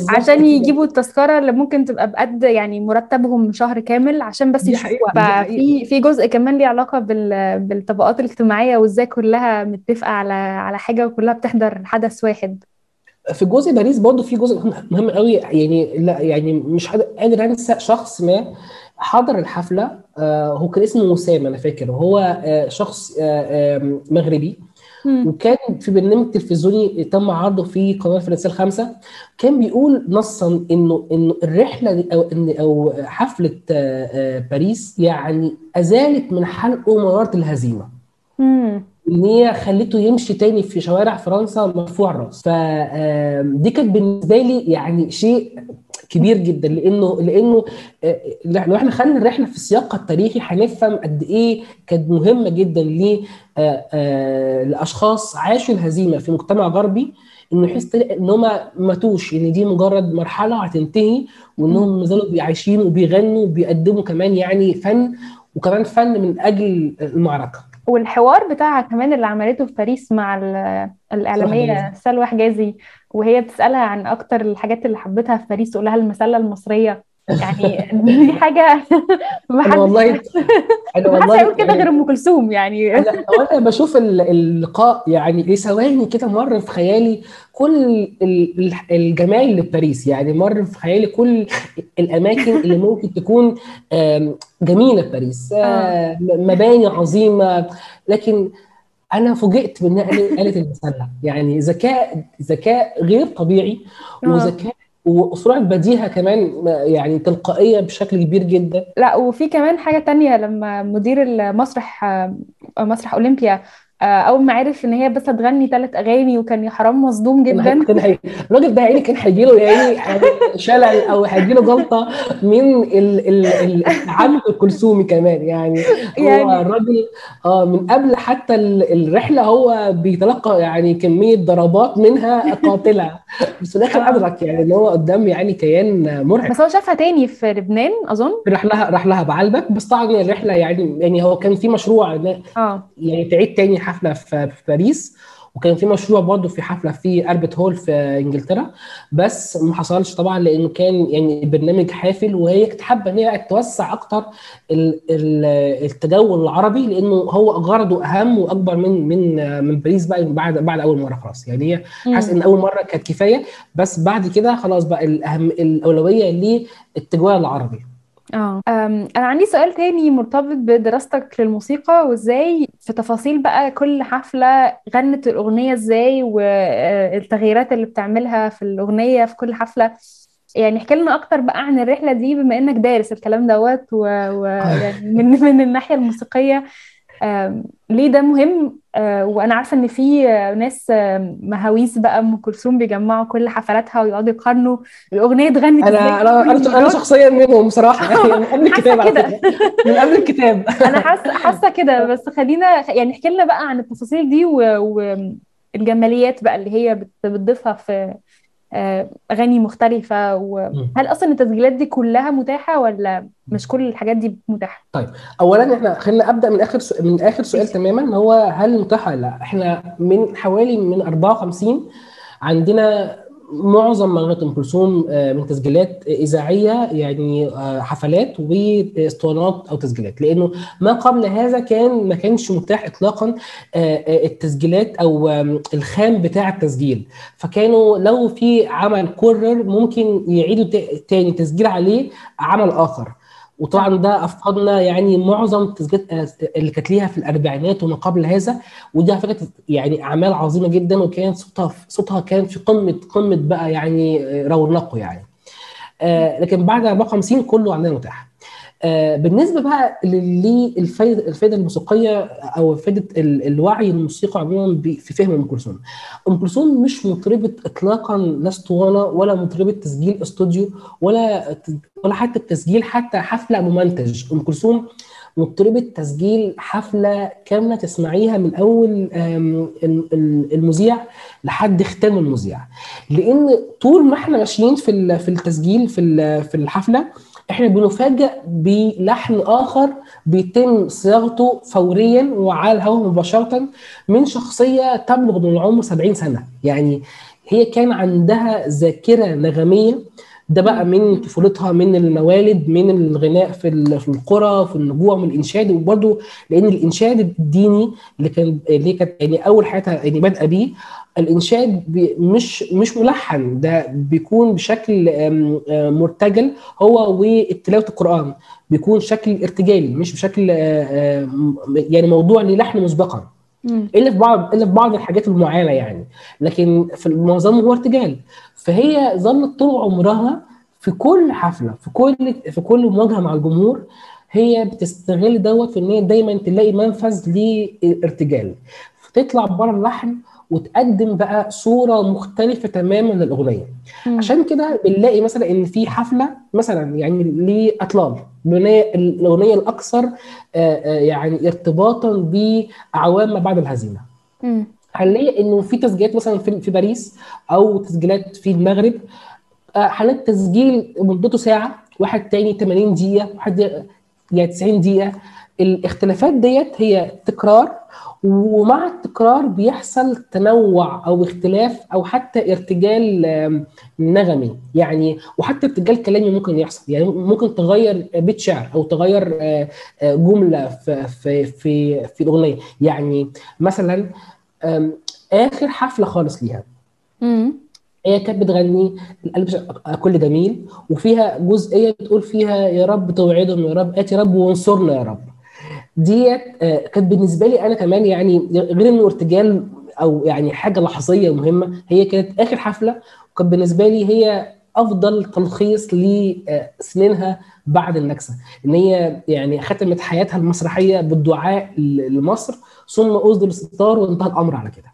عشان يجيبوا التذكرة اللي ممكن تبقى بقد يعني مرتبهم شهر كامل عشان بس حقيقة ففي في جزء كمان ليه علاقة بال بالطبقات الاجتماعية وإزاي كلها متفقة على على حاجة وكلها بتحضر حدث واحد. في جزء باريس برضه في جزء مهم قوي. يعني لا يعني مش قادر أنسى شخص ما حضر الحفلة آه، هو كان اسمه وسام أنا فاكر. وهو آه، شخص آه، مغربي. وكان في برنامج تلفزيوني تم عرضه في قناة فرنسيه الخامسة. كان بيقول نصا إنه إنه الرحلة أو إن أو حفلة باريس يعني أزالت من حلقه مراره الهزيمة. إن هي خلته يمشي تاني في شوارع فرنسا مرفوع الرأس. فدي كانت بالنسبة لي يعني شيء كبير جدا لأنه لأنه آه، لو إحنا خدنا الرحله في سياقها التاريخي هنفهم قد إيه كانت مهمة جدا ل آه، آه، لأشخاص عاشوا الهزيمة في مجتمع غربي إنه يحس إن هم ما ماتوش إن دي مجرد مرحلة هتنتهي وانهم ما زالوا عايشين وبيغنوا وبيقدموا كمان يعني فن وكمان فن من أجل المعركة. والحوار بتاعها كمان اللي عملته في باريس مع ال- الإعلامية. سلوى حجازي وهي بتسألها عن أكتر الحاجات اللي حبيتها في باريس تقول لها المسلة المصرية يعني دي حاجة [LAUGHS] ما حدش والله [LAUGHS] أنا والله هيقول كده غير أم كلثوم يعني. أنا وأنا بشوف ال- اللقاء يعني لثواني كده مر في خيالي كل ال- ال- الجمال اللي في باريس. يعني مر في خيالي كل الأماكن اللي ممكن تكون جميلة في باريس. [LAUGHS] آه. آه، مباني عظيمة. لكن أنا فوجئت بإنها قالت قالت المسله يعني ذكاء ذكاء غير طبيعي آه. وذكاء وسرعه بديهة كمان يعني تلقائية بشكل كبير جدا. لا وفي كمان حاجة تانية لما مدير المسرح مسرح أولمبيا آه، أول ما عرف إن هي بس هتغني ثلاث أغاني وكان حرام مصدوم. جدا. الراجل ده يعني كان هيجي له يعني شلل أو هيجي له جلطة من ال... ال... ال- التعامل الكلثومي كمان يعني هو يعني الراجل آه من قبل حتى ال- الرحلة هو بيتلقى يعني كمية ضربات منها قاتلة بس في الآخر أدرك يعني إن هو قدام يعني كيان مرعب بس هو شافها تاني في لبنان أظن راح لها راح لها بعلبك بس طبعا الرحلة يعني يعني هو كان في مشروع آه يعني تعيد تاني حفلة في في باريس وكان في مشروع برضه في حفلة في اربت هول في إنجلترا. بس ما حصلش طبعا لأنه كان يعني البرنامج حافل وهي كانت حابة إن هي توسع أكتر ال- ال- التجول العربي لأنه هو غرضه أهم وأكبر من من من باريس بقى بعد بعد أول مرة خلاص. يعني هي امم إن أول مرة كانت كفاية. بس بعد كده خلاص بقى الاهم الأولوية للتجوال العربي. آه. أنا عندي سؤال تاني مرتبط بدراستك للموسيقى وإزاي في تفاصيل بقى كل حفلة غنت الأغنية إزاي والتغييرات اللي بتعملها في الأغنية في كل حفلة؟ يعني احكي لنا أكتر بقى عن الرحلة دي بما إنك دارس الكلام دوت ويعني من من الناحية الموسيقية آم، ليه ده مهم؟ آه، وأنا عارفة إن في آه، ناس آه، مهاويس بقى أم كلثوم بيجمعوا كل حفلاتها ويقعدوا يقارنوا الأغنية اتغنت أنا أنا أنا [LAUGHS] شخصيا منهم بصراحة يعني من قبل الكتاب على كده. فكرة. من قبل الكتاب. [LAUGHS] أنا حاسة حاسة كده. بس خلينا يعني احكي لنا بقى عن التفاصيل دي والجماليات بقى اللي هي بت- بتضيفها في آه، أغاني مختلفة وهل أصلا التسجيلات دي كلها متاحة ولا مش كل الحاجات دي متاحة؟ طيب اولا إحنا خلينا أبدأ من آخر سؤال من آخر سؤال ماشي تماما هو هل متاح ولا لأ؟ إحنا من حوالي من 54 عندنا معظم مغنيات أم كلثوم آه، من تسجيلات إذاعية يعني آه، حفلات واسطوانات أو تسجيلات. لأنه ما قبل هذا كان ما كانش متاح اطلاقا آه، التسجيلات أو الخام بتاع التسجيل. فكانوا لو في عمل كرر ممكن يعيدوا تا- تاني تسجيل عليه عمل آخر. وطبعا ده أفقدنا يعني معظم التسجيلات آه، اللي كانت ليها في الأربعينات وما قبل هذا ودي على فكرة يعني أعمال عظيمة جدا وكان صوتها صوتها كان في قمة قمة بقى يعني آه، رونقه يعني. آه، لكن بعد 54 كله عندنا متاح بالنسبة بقى للفائده الموسيقية أو فائده ال- الوعي الموسيقى عموما في فهم أم كلثوم. أم كلثوم مش مطربة اطلاقا لا أسطوانة ولا مطربة تسجيل استوديو ولا ولا حتى التسجيل حتى حفلة ممنتج، أم كلثوم مطربة تسجيل حفلة كاملة تسمعيها من ال- المذيع لحد ختام المذيع. لأن طول ما إحنا ماشيين في في التسجيل في في الحفلة إحنا بنفاجئ بلحن آخر بيتم صياغته فوريا وعلى الهواء مباشرة من شخصية تبلغ من العمر 70 سنة. يعني هي كان عندها ذاكرة نغمية. ده بقى من طفولتها من الموالد من الغناء في في القرى في النجوع من الإنشاد. وبرده لأن الإنشاد الديني اللي كان اللي كانت يعني أول حياتها يعني بادئه بيه الانشاد مش مش ملحن ده بيكون بشكل مرتجل هو وتلاوه القرآن بيكون شكل ارتجالي مش بشكل آه، يعني موضوع للحن مسبقا. إلا في بعض إلا في بعض الحاجات المعينه يعني. لكن في معظمه هو ارتجال. فهي ظلت طول عمرها في كل حفلة في كل في كل مواجهة مع الجمهور هي بتستغل دوت في إن هي دايما تلاقي منفذ للارتجال. فتطلع بره اللحن وتقدم بقى صورة مختلفة تماما للأغنية مم. عشان كده بنلاقي مثلا إن في حفلة مثلا يعني لأطلال الأغنية الأكثر آه، آه، يعني ارتباطا بأعوام ما بعد الهزيمة مم. هنلاقي إنه في تسجيلات مثلا في باريس أو تسجيلات في المغرب آه، هنلاقي تسجيل مدته ساعة واحد تاني 80 دقيقة واحد يعني 90 دقيقة الاختلافات ديت هي تكرار ومع التكرار بيحصل تنوع أو اختلاف أو حتى ارتجال نغمي. يعني وحتى ارتجال كلامي ممكن يحصل. يعني ممكن تغير بيت شعر أو تغير آه، آه، جملة في في في في الاغنيه يعني مثلا آخر حفلة خالص ليها. هي كانت بتغني القلب ش- كل جميل وفيها جزئية بتقول فيها يا رب توعدهم يا رب اتي رب وانصرنا يا رب. ديت آه، كانت بالنسبة لي أنا كمان يعني غير إنه ارتجال أو يعني حاجة لحظية مهمة هي كانت آخر حفلة وكانت بالنسبة لي هي أفضل تلخيص لسنينها بعد النكسة إن هي يعني ختمت حياتها المسرحية بالدعاء لمصر ثم اسدل الستار وانتهى الأمر على كده.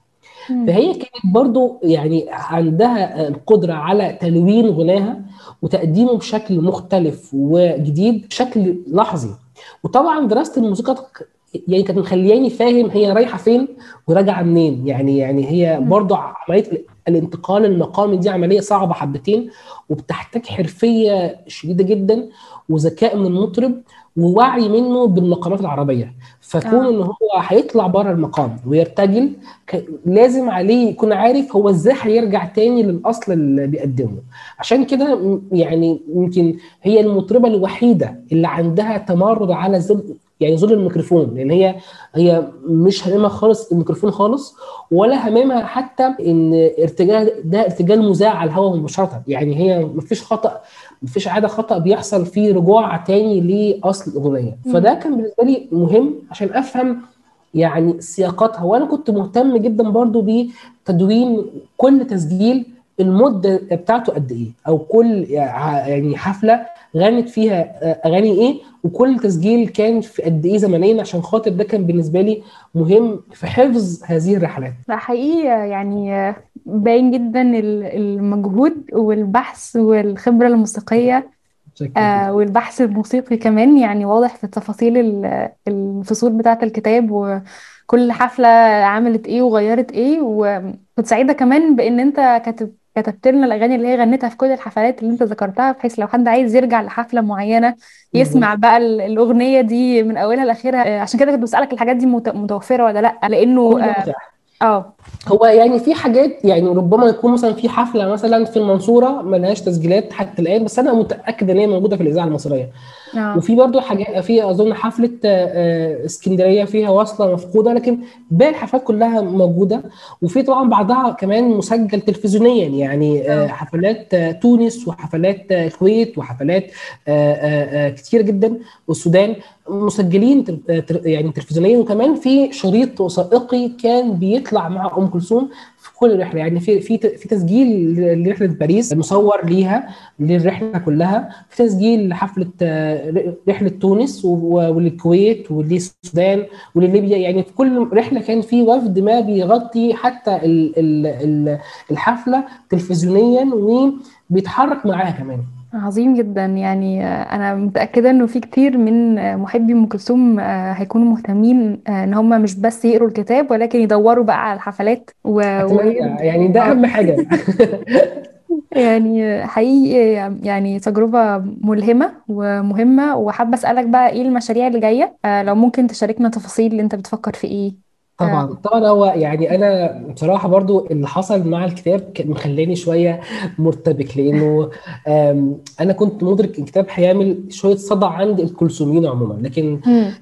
فهي كانت برضو يعني عندها القدرة على تلوين غناها وتقديمه بشكل مختلف وجديد بشكل لحظي وطبعا دراسة الموسيقى يعني كانت مخلياني فاهم هي رايحة فين وراجعة منين يعني يعني هي. برضو عملية ال- الانتقال المقامي دي عملية صعبة حبتين وبتحتاج حرفية شديدة جدا وذكاء من المطرب ووعي منه بالمقامات العربية. فكون آه. إن هو هيطلع بره المقام ويرتجل لازم عليه يكون عارف هو إزاي هيرجع تاني للأصل اللي بيقدمه. عشان كده يعني يمكن هي المطربة الوحيدة اللي عندها تمرد على يعني ذل الميكروفون لأن هي هي مش هاممها خالص الميكروفون خالص ولا هاممها حتى إن ارتجال ده ارتجال مذاع على الهواء مباشرة. يعني هي مفيش خطأ مفيش عادة خطأ بيحصل فيه رجوع تاني لأصل الأغنية. فده كان بالنسبة لي مهم عشان أفهم يعني سياقاتها. وأنا كنت مهتم جدا برضو بتدوين كل تسجيل المدة بتاعته قد إيه أو كل يعني حفلة غنت فيها أغاني إيه؟ وكل تسجيل كان في قد إيه زمنيا عشان خاطر ده كان بالنسبة لي مهم في حفظ هذه الرحلات. لا حقيقي يعني باين جدا ال- المجهود والبحث والخبرة الموسيقية شكرا آه والبحث الموسيقي كمان يعني واضح في تفاصيل ال- الفصول بتاعة الكتاب وكل حفلة عملت إيه وغيرت إيه وكنت سعيدة كمان بإن أنت كاتب كتبت لنا الأغاني اللي هي غنتها في كل الحفلات اللي أنت ذكرتها بحيث لو حد عايز يرجع لحفلة معينة يسمع بقى ال- الأغنية دي من أولها لآخرها. آه، عشان كده كنت بسألك الحاجات دي مت- متوفرة ولا لأ؟ لأنه كل ده آه متاح آه، هو يعني في حاجات يعني ربما يكون مثلا في حفلة مثلا في المنصورة ملهاش تسجيلات حتى الآن بس أنا متأكد إن هي موجودة في الإذاعة المصرية. آه وفي برضو حاجات في أظن حفلة آه، آه، اسكندرية فيها واصله مفقودة لكن باقي الحفلات كلها موجودة. وفي طبعا بعضها كمان مسجل تلفزيونيا يعني آه، آه حفلات تونس وحفلات الكويت وحفلات آه، كتير جدا. والسودان مسجلين يعني تلفزيونيا. وكمان في شريط وثائقي كان بيطلع أم كلثوم في كل رحله يعني في في في تسجيل لرحلة باريس مصور ليها للرحلة كلها. في تسجيل لحفلة آه، رحلة تونس و- والكويت وللسودان ولليبيا يعني في كل رحلة كان في وفد ما بيغطي حتى ال- ال- ال- الحفلة تلفزيونيا وبيتحرك معاها كمان. عظيم جدا. يعني أنا متأكدة إنه في كتير من محبي أم كلثوم آه، هيكونوا مهتمين آه، إن هم مش بس يقروا الكتاب ولكن يدوروا بقى على الحفلات و... أتمنى. يعني ده آه أهم [LAUGHS] حاجة. يعني حقيقي يعني تجربة ملهمة ومهمة. وحابة أسألك بقى إيه المشاريع اللي جاية؟ آه، لو ممكن تشاركنا تفاصيل اللي أنت بتفكر في إيه؟ طبعا. طبعا هو يعني أنا بصراحة برضو اللي حصل مع الكتاب كان مخلاني شوية مرتبك لأنه أنا كنت مدرك الكتاب هيعمل شوية صدى عند الكلثوميين عموما لكن.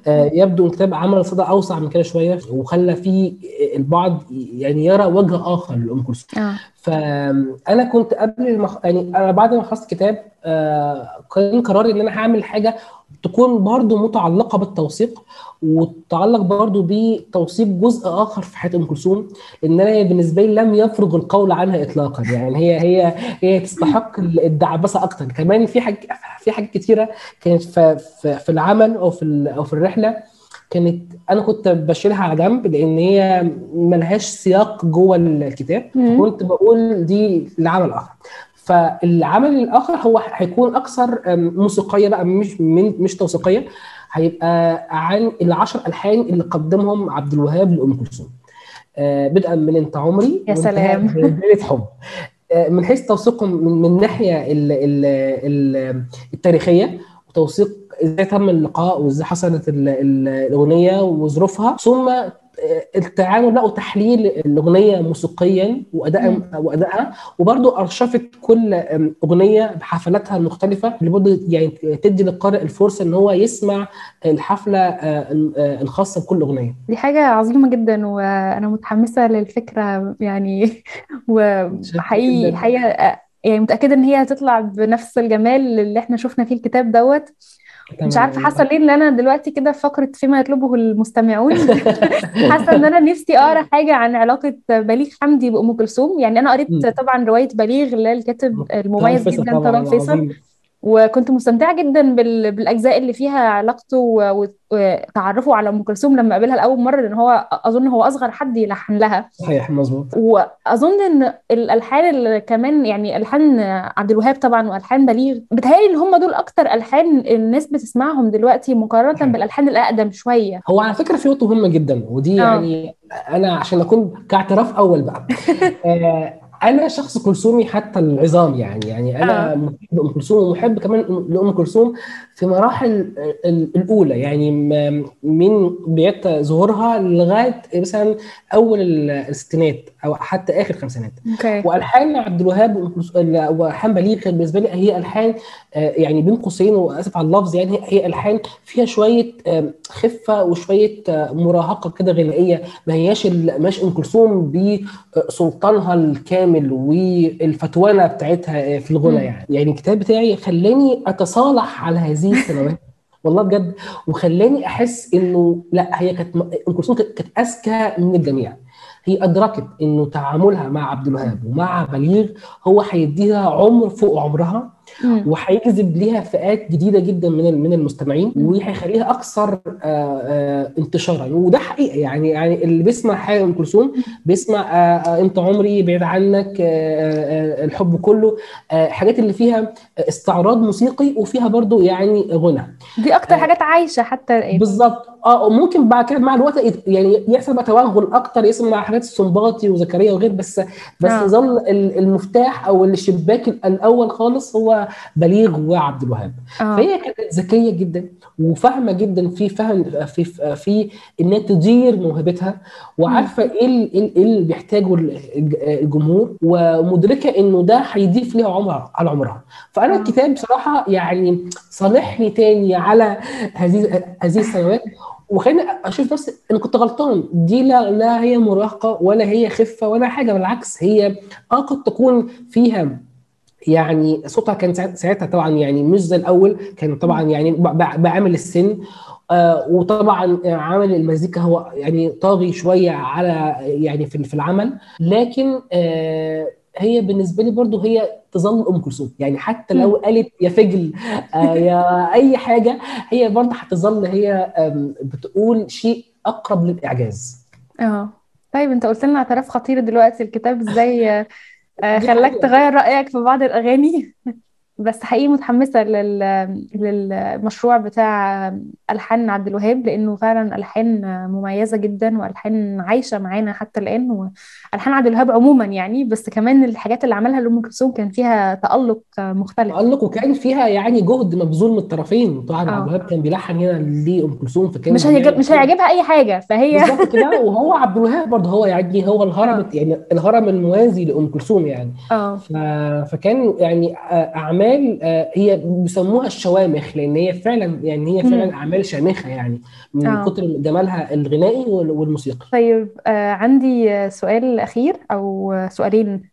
آه، يبدو الكتاب عمل صدى أوسع من كده شوية وخلى فيه البعض يعني يرى وجه آخر لأم كلثوم. آه. فأنا كنت قبل المخ... يعني أنا بعد ما خلصت الكتاب آه، كان قراري إن أنا هعمل حاجة تكون برضو متعلقة بالتوثيق وتتعلق برضو بتوثيق جزء آخر في حياة أم كلثوم لأن أنا بالنسبة لي لم يفرغ القول عنها اطلاقا. يعني هي هي هي تستحق الدعبسة أكتر. كمان في حاجة في حاجات كتيرة كانت في في, العمل أو في أو في الرحلة كانت أنا كنت بشيلها على جنب لأن هي ملهاش سياق جوه الكتاب. كنت بقول دي لعمل آخر. فالعمل الآخر هو هيكون أكثر موسيقية بقى مش من مش توثيقية. هيبقى عن العشر ألحان اللي قدمهم عبد الوهاب لأم كلثوم. آه، بدءا من أنت عمري يا سلام. بليلة حب. آه، من حيث توثيقهم من من الناحيه ال- ال- ال- التاريخية وتوثيق إزاي تم اللقاء وإزاي حصلت ال- ال- الأغنية وظروفها. ثم التعامل بقى وتحليل الأغنية موسيقيا واداء مم. وأدائها وبرضه أرشفت كل أغنية بحفلاتها المختلفة اللي برضه يعني تدي للقارئ الفرصة إن هو يسمع الحفلة آه، آه، الخاصة بكل أغنية دي حاجة عظيمة جدا وأنا متحمسة للفكرة يعني [LAUGHS] وحقيقي جداً. حقيقة يعني متأكدة إن هي هتطلع بنفس الجمال اللي إحنا شفنا فيه الكتاب دوت مش عارفة حاسة ليه إن أنا دلوقتي كده في فقرة فيما يطلبه المستمعون. [LAUGHS] حاسة إن أنا نفسي أقرأ حاجة عن علاقة بليغ حمدي بأم كلثوم. يعني أنا قريت. طبعا رواية بليغ الكاتب المميز جدا طلال فيصل. وكنت مستمتعة جدا بال... بالأجزاء اللي فيها علاقته و- وتعرفه على أم كلثوم لما قابلها لأول مرة لأن هو أظن هو أصغر حد يلحن لها صحيح مظبوط وأظن إن الألحان اللي كمان يعني ألحان عبد الوهاب طبعا وألحان بليغ بتهيألي إن هم دول أكتر ألحان الناس بتسمعهم دلوقتي مقارنة صحيح. بالألحان الأقدم شوية هو على فكرة في نقطه مهمه جدا ودي آه. يعني أنا عشان أكون كاعتراف أول بقى [LAUGHS] أنا شخص كلثومي حتى العظام يعني يعني أنا آه. محب أم كلثوم ومحب كمان لأم كلثوم في مراحل ال- الأولى. يعني من بدايه ظهورها لغاية مثلا أول الستينات أو حتى آخر الخمسينات أوكي. والحان عبد الوهاب والحان بليغ كانت بالنسبة لي هي ألحان آه، يعني بين قوسين وأسف على اللفظ يعني هي- ألحان فيها شوية خفة وشوية آه، مراهقة كده غنائية. ما هياش مش أم كلثوم بسلطانها الكامل. والفتوانة بتاعتها في الغنى. يعني يعني الكتاب بتاعي خلاني أتصالح على هذه السنوات [LAUGHS] والله بجد وخلاني أحس إنه لا هي كانت أم كلثوم كانت أذكى من الجميع هي أدركت إنه تعاملها مع عبد الوهاب ومع بليغ هو هيديها عمر فوق عمرها. وهيجذب ليها فئات جديدة جدا من من المستمعين وهيخليها أكثر آه، آه، انتشارا. وده حقيقه يعني يعني اللي بيسمع حاجة أم كلثوم بيسمع آه، أنت عمري بعيد عنك الحب كله حاجات اللي فيها استعراض موسيقي وفيها برضو يعني غنى. دي أكتر آه. حاجات عايشة حتى بالظبط. آه ممكن بعد كده مع الوقت يعني يحصل بقى توغل أكتر يسمع حاجات السنباطي وزكريا وغير بس بس. يظل ال- المفتاح أو الشباك الأول خالص هو بليغ وعبد الوهاب. آه. فهي كانت ذكية جدا وفاهمة جدا في فهم في في إنها تدير موهبتها وعارفة إيه ال- إيه ال- إيه اللي بيحتاجه ال- الج- الجمهور ومدركة إنه ده هيضيف ليها عمر على عمرها. فأنا آه. الكتاب بصراحة يعني صالحني تاني على هذه هذه السنوات. وخليني أشوف نفسي أنا كنت غلطان. دي لا لا هي مراهقة ولا هي خفة ولا حاجة بالعكس هي آه قد تكون فيها يعني صوتها كان ساعت- ساعتها طبعا يعني مش زي الأول كان طبعا يعني بعامل السن. آه وطبعا عامل المزيكا هو يعني طاغي شوية على يعني في العمل. لكن آه هي بالنسبة لي برضو هي تظل أم كلثوم. يعني حتى لو. قالت يا فجل آه يا [LAUGHS] أي حاجة هي برضو هتظل هي بتقول شيء أقرب للإعجاز. آه. طيب أنت قلت لنا اعتراف خطير دلوقتي. الكتاب إزاي خلاك حقيقة. تغير رأيك في بعض الأغاني [LAUGHS] بس حقيقي متحمسة لل... للمشروع بتاع ألحان عبد الوهاب لأنه فعلا ألحان مميزة جدا وألحان عايشة معانا حتى الآن وألحان عبد الوهاب عموما يعني بس كمان الحاجات اللي عملها لأم كلثوم كان فيها تألق مختلف. تألق وكان فيها يعني جهد مبذول من الطرفين. طبعا عبد آه. الوهاب كان بيلحن هنا لأم كلثوم فكان مش بيعمل مش هيعجبها أي حاجة فهي بالظبط [LAUGHS] كده. وهو عبد الوهاب برضه هو يعني هو الهرم آه. يعني الهرم الموازي لأم كلثوم يعني. آه. ف... فكان يعني آه، أعمال آه، هي بيسموها الشوامخ لأن هي فعلا يعني هي فعلا أعمال شامخة يعني من آه. كتر جمالها الغنائي وال- والموسيقي طيب آه عندي آه، سؤال أخير أو آه، سؤالين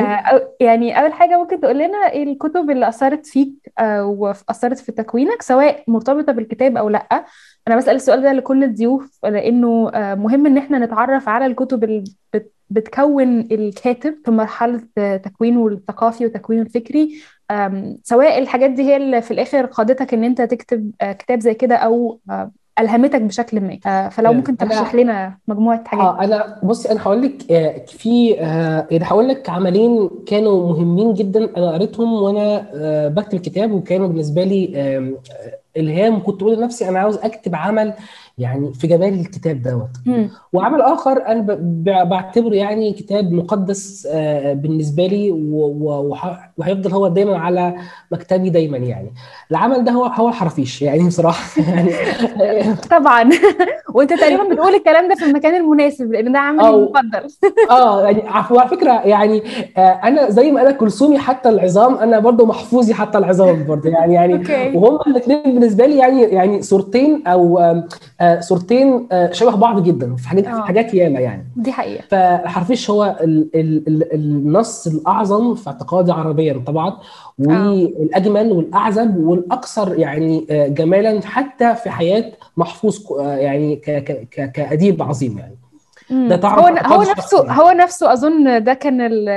آه يعني أول حاجة ممكن تقول لنا إيه الكتب اللي أثرت فيك آه وأثرت في تكوينك سواء مرتبطة بالكتاب أو لأ؟ أنا بسأل السؤال ده لكل الضيوف لأنه آه مهم إن إحنا نتعرف على الكتب اللي بت بتكون الكاتب في مرحلة آه، تكوينه الثقافي وتكوينه الفكري سواء الحاجات دي هي اللي في الآخر قادتك إن أنت تكتب آه، كتاب زي كده أو آه، ألهمتك بشكل ما. آه، فلو ممكن ترشح لنا مجموعة حاجات. آه أنا بصي أنا هقول لك في يعني هقول لك عملين كانوا مهمين جدا أنا قريتهم وأنا بكتب الكتاب وكانوا بالنسبة لي إلهام. كنت بقول لنفسي أنا عاوز أكتب عمل يعني في جمال الكتاب دوت. وعمل آخر أنا بعتبره يعني كتاب مقدس آه، بالنسبة لي وهيفضل هو دايما على مكتبي دايما يعني. العمل ده هو هو الحرافيش يعني [LAUGHS] بصراحة يعني. [LAUGHS] طبعا. [LAUGHS] وأنت تقريبا بتقول الكلام ده في المكان المناسب لأن ده عملي المفضل آه يعني عفوا على فكرة يعني آه أنا زي ما أنا كلثومي حتى العظام أنا برضو محفوظي حتى العظام برضو يعني يعني وهم الاثنين بالنسبة لي يعني يعني صورتين أو صورتين آه شبه بعض جدا في حاجات في آه. حاجات ياما يعني. دي حقيقة. فحرفيش هو ال ال ال النص الأعظم في اعتقادي عربيا طبعا والأجمل والاعذب والاكثر يعني آه، جمالا حتى في حياة محفوظ آه، يعني ك- ك- ك- كأديب عظيم يعني. ده طبعا هو هو نفسه يعني. هو نفسه أظن ده كان ال-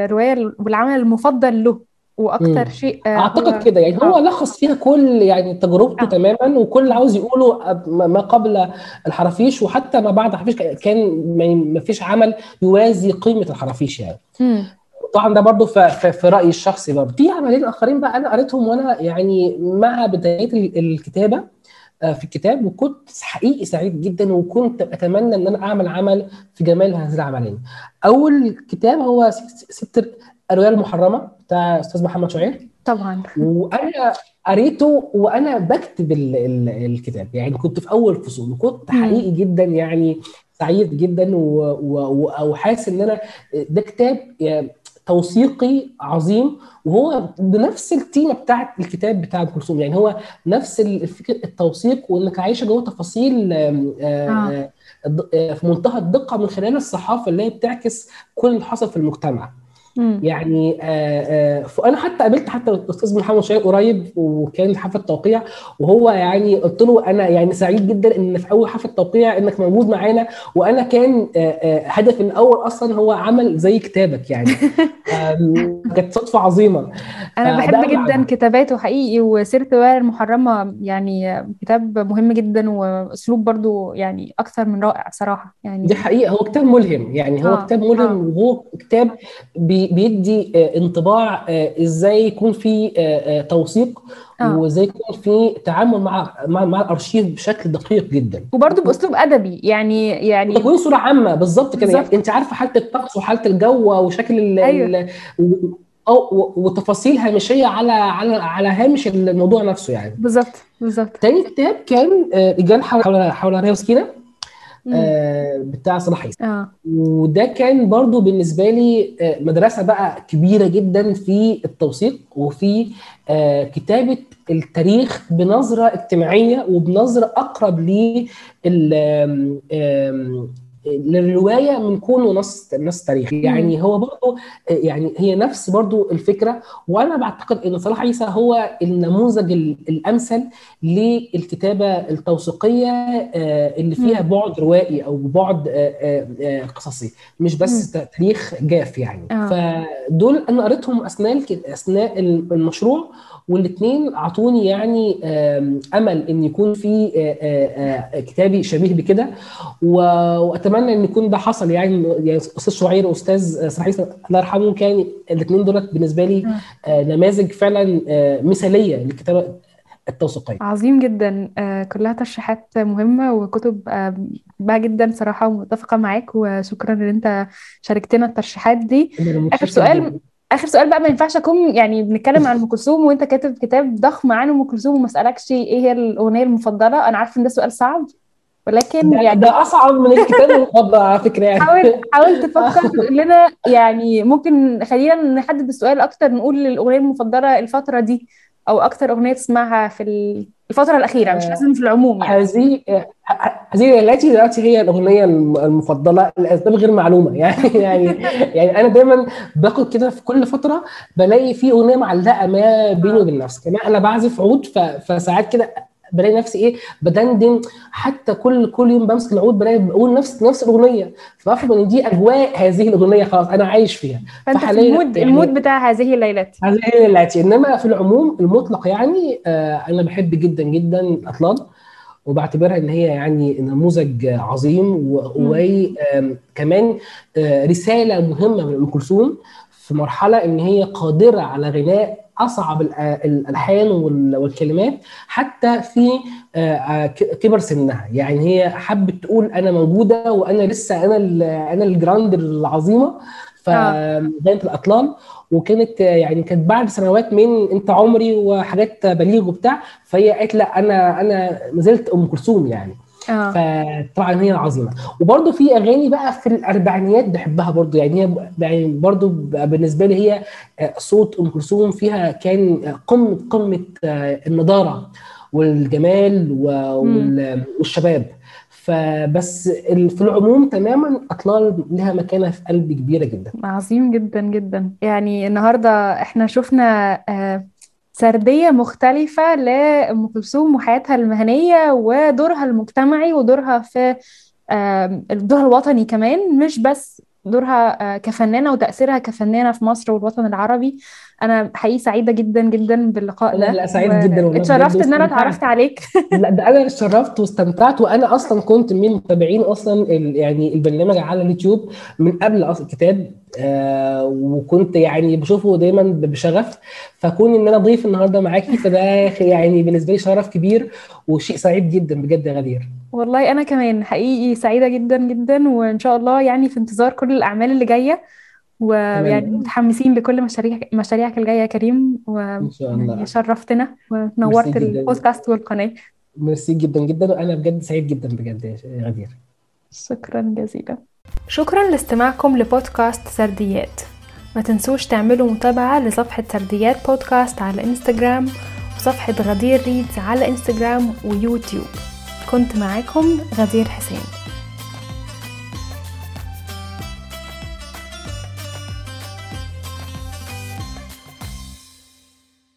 الرواية والعمل المفضل له. وأكتر شيء آه، أعتقد كده. يعني هو آه. لخص فيها كل يعني تجربته آه. تماما وكل اللي عاوز يقوله ما قبل الحرافيش وحتى ما بعد الحرافيش كان ما فيش عمل يوازي قيمة الحرافيش يعني. امم طبعا ده برضو في, رأيي الشخصي برضو. في عملين آخرين بقى أنا قريتهم وأنا يعني مع بداية ال- الكتابة آه، في الكتاب وكنت حقيقي سعيد جدا وكنت أتمنى إن أنا أعمل عمل في جمال هذين العملين. أول كتاب هو ست الرواية المحرمة بتاع أستاذ محمد شعير طبعا. وأنا قريته وأنا بكتب ال ال الكتاب. يعني كنت في أول فصول وكنت حقيقي جدا يعني سعيد جدا وحاسس إن أنا ده كتاب يعني توثيقي عظيم. وهو بنفس التيمة بتاعت الكتاب بتاع ام كلثوم يعني هو نفس الفكر التوثيق وإنك عايشه جوه تفاصيل آه، آه، آه، في منتهى الدقة من خلال الصحافة اللي هي بتعكس كل اللي حصل في المجتمع. يعني آه، آه، فانا حتى قابلت حتى الأستاذ محمد شاهين قريب وكان حفلة توقيع وهو يعني قلت له أنا يعني سعيد جدا إن في أول حفلة توقيع إنك موجود معانا وأنا كان آه، آه، هدفي الأول أصلا هو عمل زي كتابك يعني. [LAUGHS] كانت صدفة عظيمة. أنا بحب جدا عمل كتاباته حقيقي وسيرة الرواية المحرمة يعني كتاب مهم جدا وأسلوب برضو يعني أكثر من رائع صراحة دي يعني حقيقة هو كتاب ملهم يعني هو آه كتاب ملهم وهو كتاب بي- بيدي آه، انطباع آه، إزاي يكون في آه، آه، توثيق آه. وازاي يكون في تعامل مع مع مع الأرشيف بشكل دقيق جدا. وبرضو بأسلوب أدبي يعني يعني وتكوين صورة عامة بالظبط كده. يعني انت عارفة حالة الطقس وحالة الجو وشكل ال أيوه. ال و- أو وتفاصيل هامشية على على على هامش الموضوع نفسه يعني. بالظبط بالظبط. تاني كتاب كان آه، رجال حول حول وسكينة امم آه، بتاع صلاح عيسى آه. وده كان برضو بالنسبة لي آه، مدرسة بقى كبيرة جدا في التوثيق وفي آه، كتابة التاريخ بنظرة اجتماعية وبنظرة أقرب لل للرواية من كونه نص نص تاريخي يعني هو برضو آه، يعني هي نفس برضو الفكرة. وأنا بعتقد أن صلاح عيسى هو النموذج ال- الأمثل للكتابة التوثيقية آه، اللي فيها بعد روائي أو بعد آه، آه، قصصي مش بس تاريخ جاف يعني. فدول أنا قريتهم أثناء أثناء المشروع والاثنين أعطوني يعني أمل إن يكون في كتابي شبيه بكده. وأتمنى أتمنى إن يكون ده حصل يعني يعني أستاذ شعير واستاذ صلاح الله يرحمه كان الاثنين دولت بالنسبة لي آه، نماذج فعلا آه، مثالية للكتابة التوثيقية. عظيم جدا. آه، كلها ترشيحات مهمة وكتب بحبها جدا صراحة ومتفقة معاك وشكرا إن أنت شاركتنا الترشيحات دي. أنا متشكر سؤال جدا. آخر سؤال بقى ما ينفعش أكون يعني بنتكلم عن أم كلثوم وأنت كاتب كتاب ضخم عن أم كلثوم وما أسألكش إيه هي الأغنية المفضلة. أنا عارفة إن ده سؤال صعب. ولكن ده يعني ده أصعب من الكتاب المفضل على فكرة يعني. حاول حاول [LAUGHS] تفكر لنا يعني ممكن خلينا نحدد السؤال أكتر نقول الأغنية المفضلة الفترة دي أو أكتر أغنية تسمعها في الفترة الأخيرة مش لازم في العموم يعني. هذه هذه ليلتي دلوقتي هي الأغنية المفضلة لأسباب غير معلومة. [LAUGHS] يعني يعني يعني أنا دايما باخد كده في كل فترة بلاقي في أغنية معلقة ما بيني وبين نفسي. كمان أنا بعزف عود فساعات كده بلاقي نفسي إيه بدندن. حتى كل كل يوم بمسك العود بلاقي بقول نفس نفس الأغنية. فبفهم إن دي أجواء هذه الأغنية خلاص أنا عايش فيها. فأنت في ال mood يعني ال mood بتاع هذه ليلتي هذه ليلتي إنما في العموم المطلق يعني آه، أنا بحب جدا جدا الاطلال وبعتبرها إن هي يعني نموذج عظيم وكمان آه، رسالة مهمة من أم كلثوم في مرحلة إن هي قادرة على غناء أصعب الالحان وال- والكلمات حتى في آه، آه، كبر سنها. يعني هي حبت تقول أنا موجودة وأنا لسه أنا أنا الجراند العظيمة فغنت الأطلال. وكانت آه، يعني كانت بعد سنوات من أنت عمري وحاجات بليغ وبتاع فهي قالت لا أنا أنا ما زلت أم كلثوم يعني. آه. فطبعا هي عظيمه وبرده في أغاني بقى في الأربعينيات بحبها برده يعني هي يعني برده بالنسبة لي هي آه، صوت أم كلثوم فيها كان آه، قمة قمة آه، النضارة والجمال والشباب. فبس في العموم تماما أطلال لها مكانة في قلبي كبيرة جدا. عظيم جدا جدا. يعني النهارده إحنا شفنا آه، سردية مختلفة لأم كلثوم وحياتها المهنية ودورها المجتمعي ودورها في دورها الوطني كمان مش بس دورها آه، كفنانة وتأثيرها كفنانة في مصر والوطن العربي. أنا حقيقي سعيدة جدا جدا باللقاء أنا ده لا سعيد جدا والله إن أنا واستمتعت اتعرفت عليك. [LAUGHS] لا ده أنا اتشرفت واستمتعت وأنا أصلا كنت من متابعين أصلا ال- يعني البرنامج على اليوتيوب من قبل أصلا الكتاب آه وكنت يعني بشوفه دايما بشغف. فكون إن أنا ضيف النهارده معاكي فده يعني بالنسبة لي شرف كبير وشيء سعيد جدا بجد يا غدير. والله أنا كمان حقيقي سعيدة جدا جدا وإن شاء الله يعني في انتظار كل الأعمال اللي جاية ويعني تمام متحمسين لكل مشاريع مشاريعك الجاية يا كريم إن شاء ويعني الله. شرفتنا ميرسي ونورت جدا. البودكاست والقناة. ميرسي جدا جدا وأنا بجد سعيد جدا بجد يا غدير. شكرا جزيلا. شكرا لاستماعكم لبودكاست سرديات. ما تنسوش تعملوا متابعة لصفحة سرديات بودكاست على إنستجرام وصفحة غدير ريدز على إنستجرام ويوتيوب. كنت معاكم غدير حسين.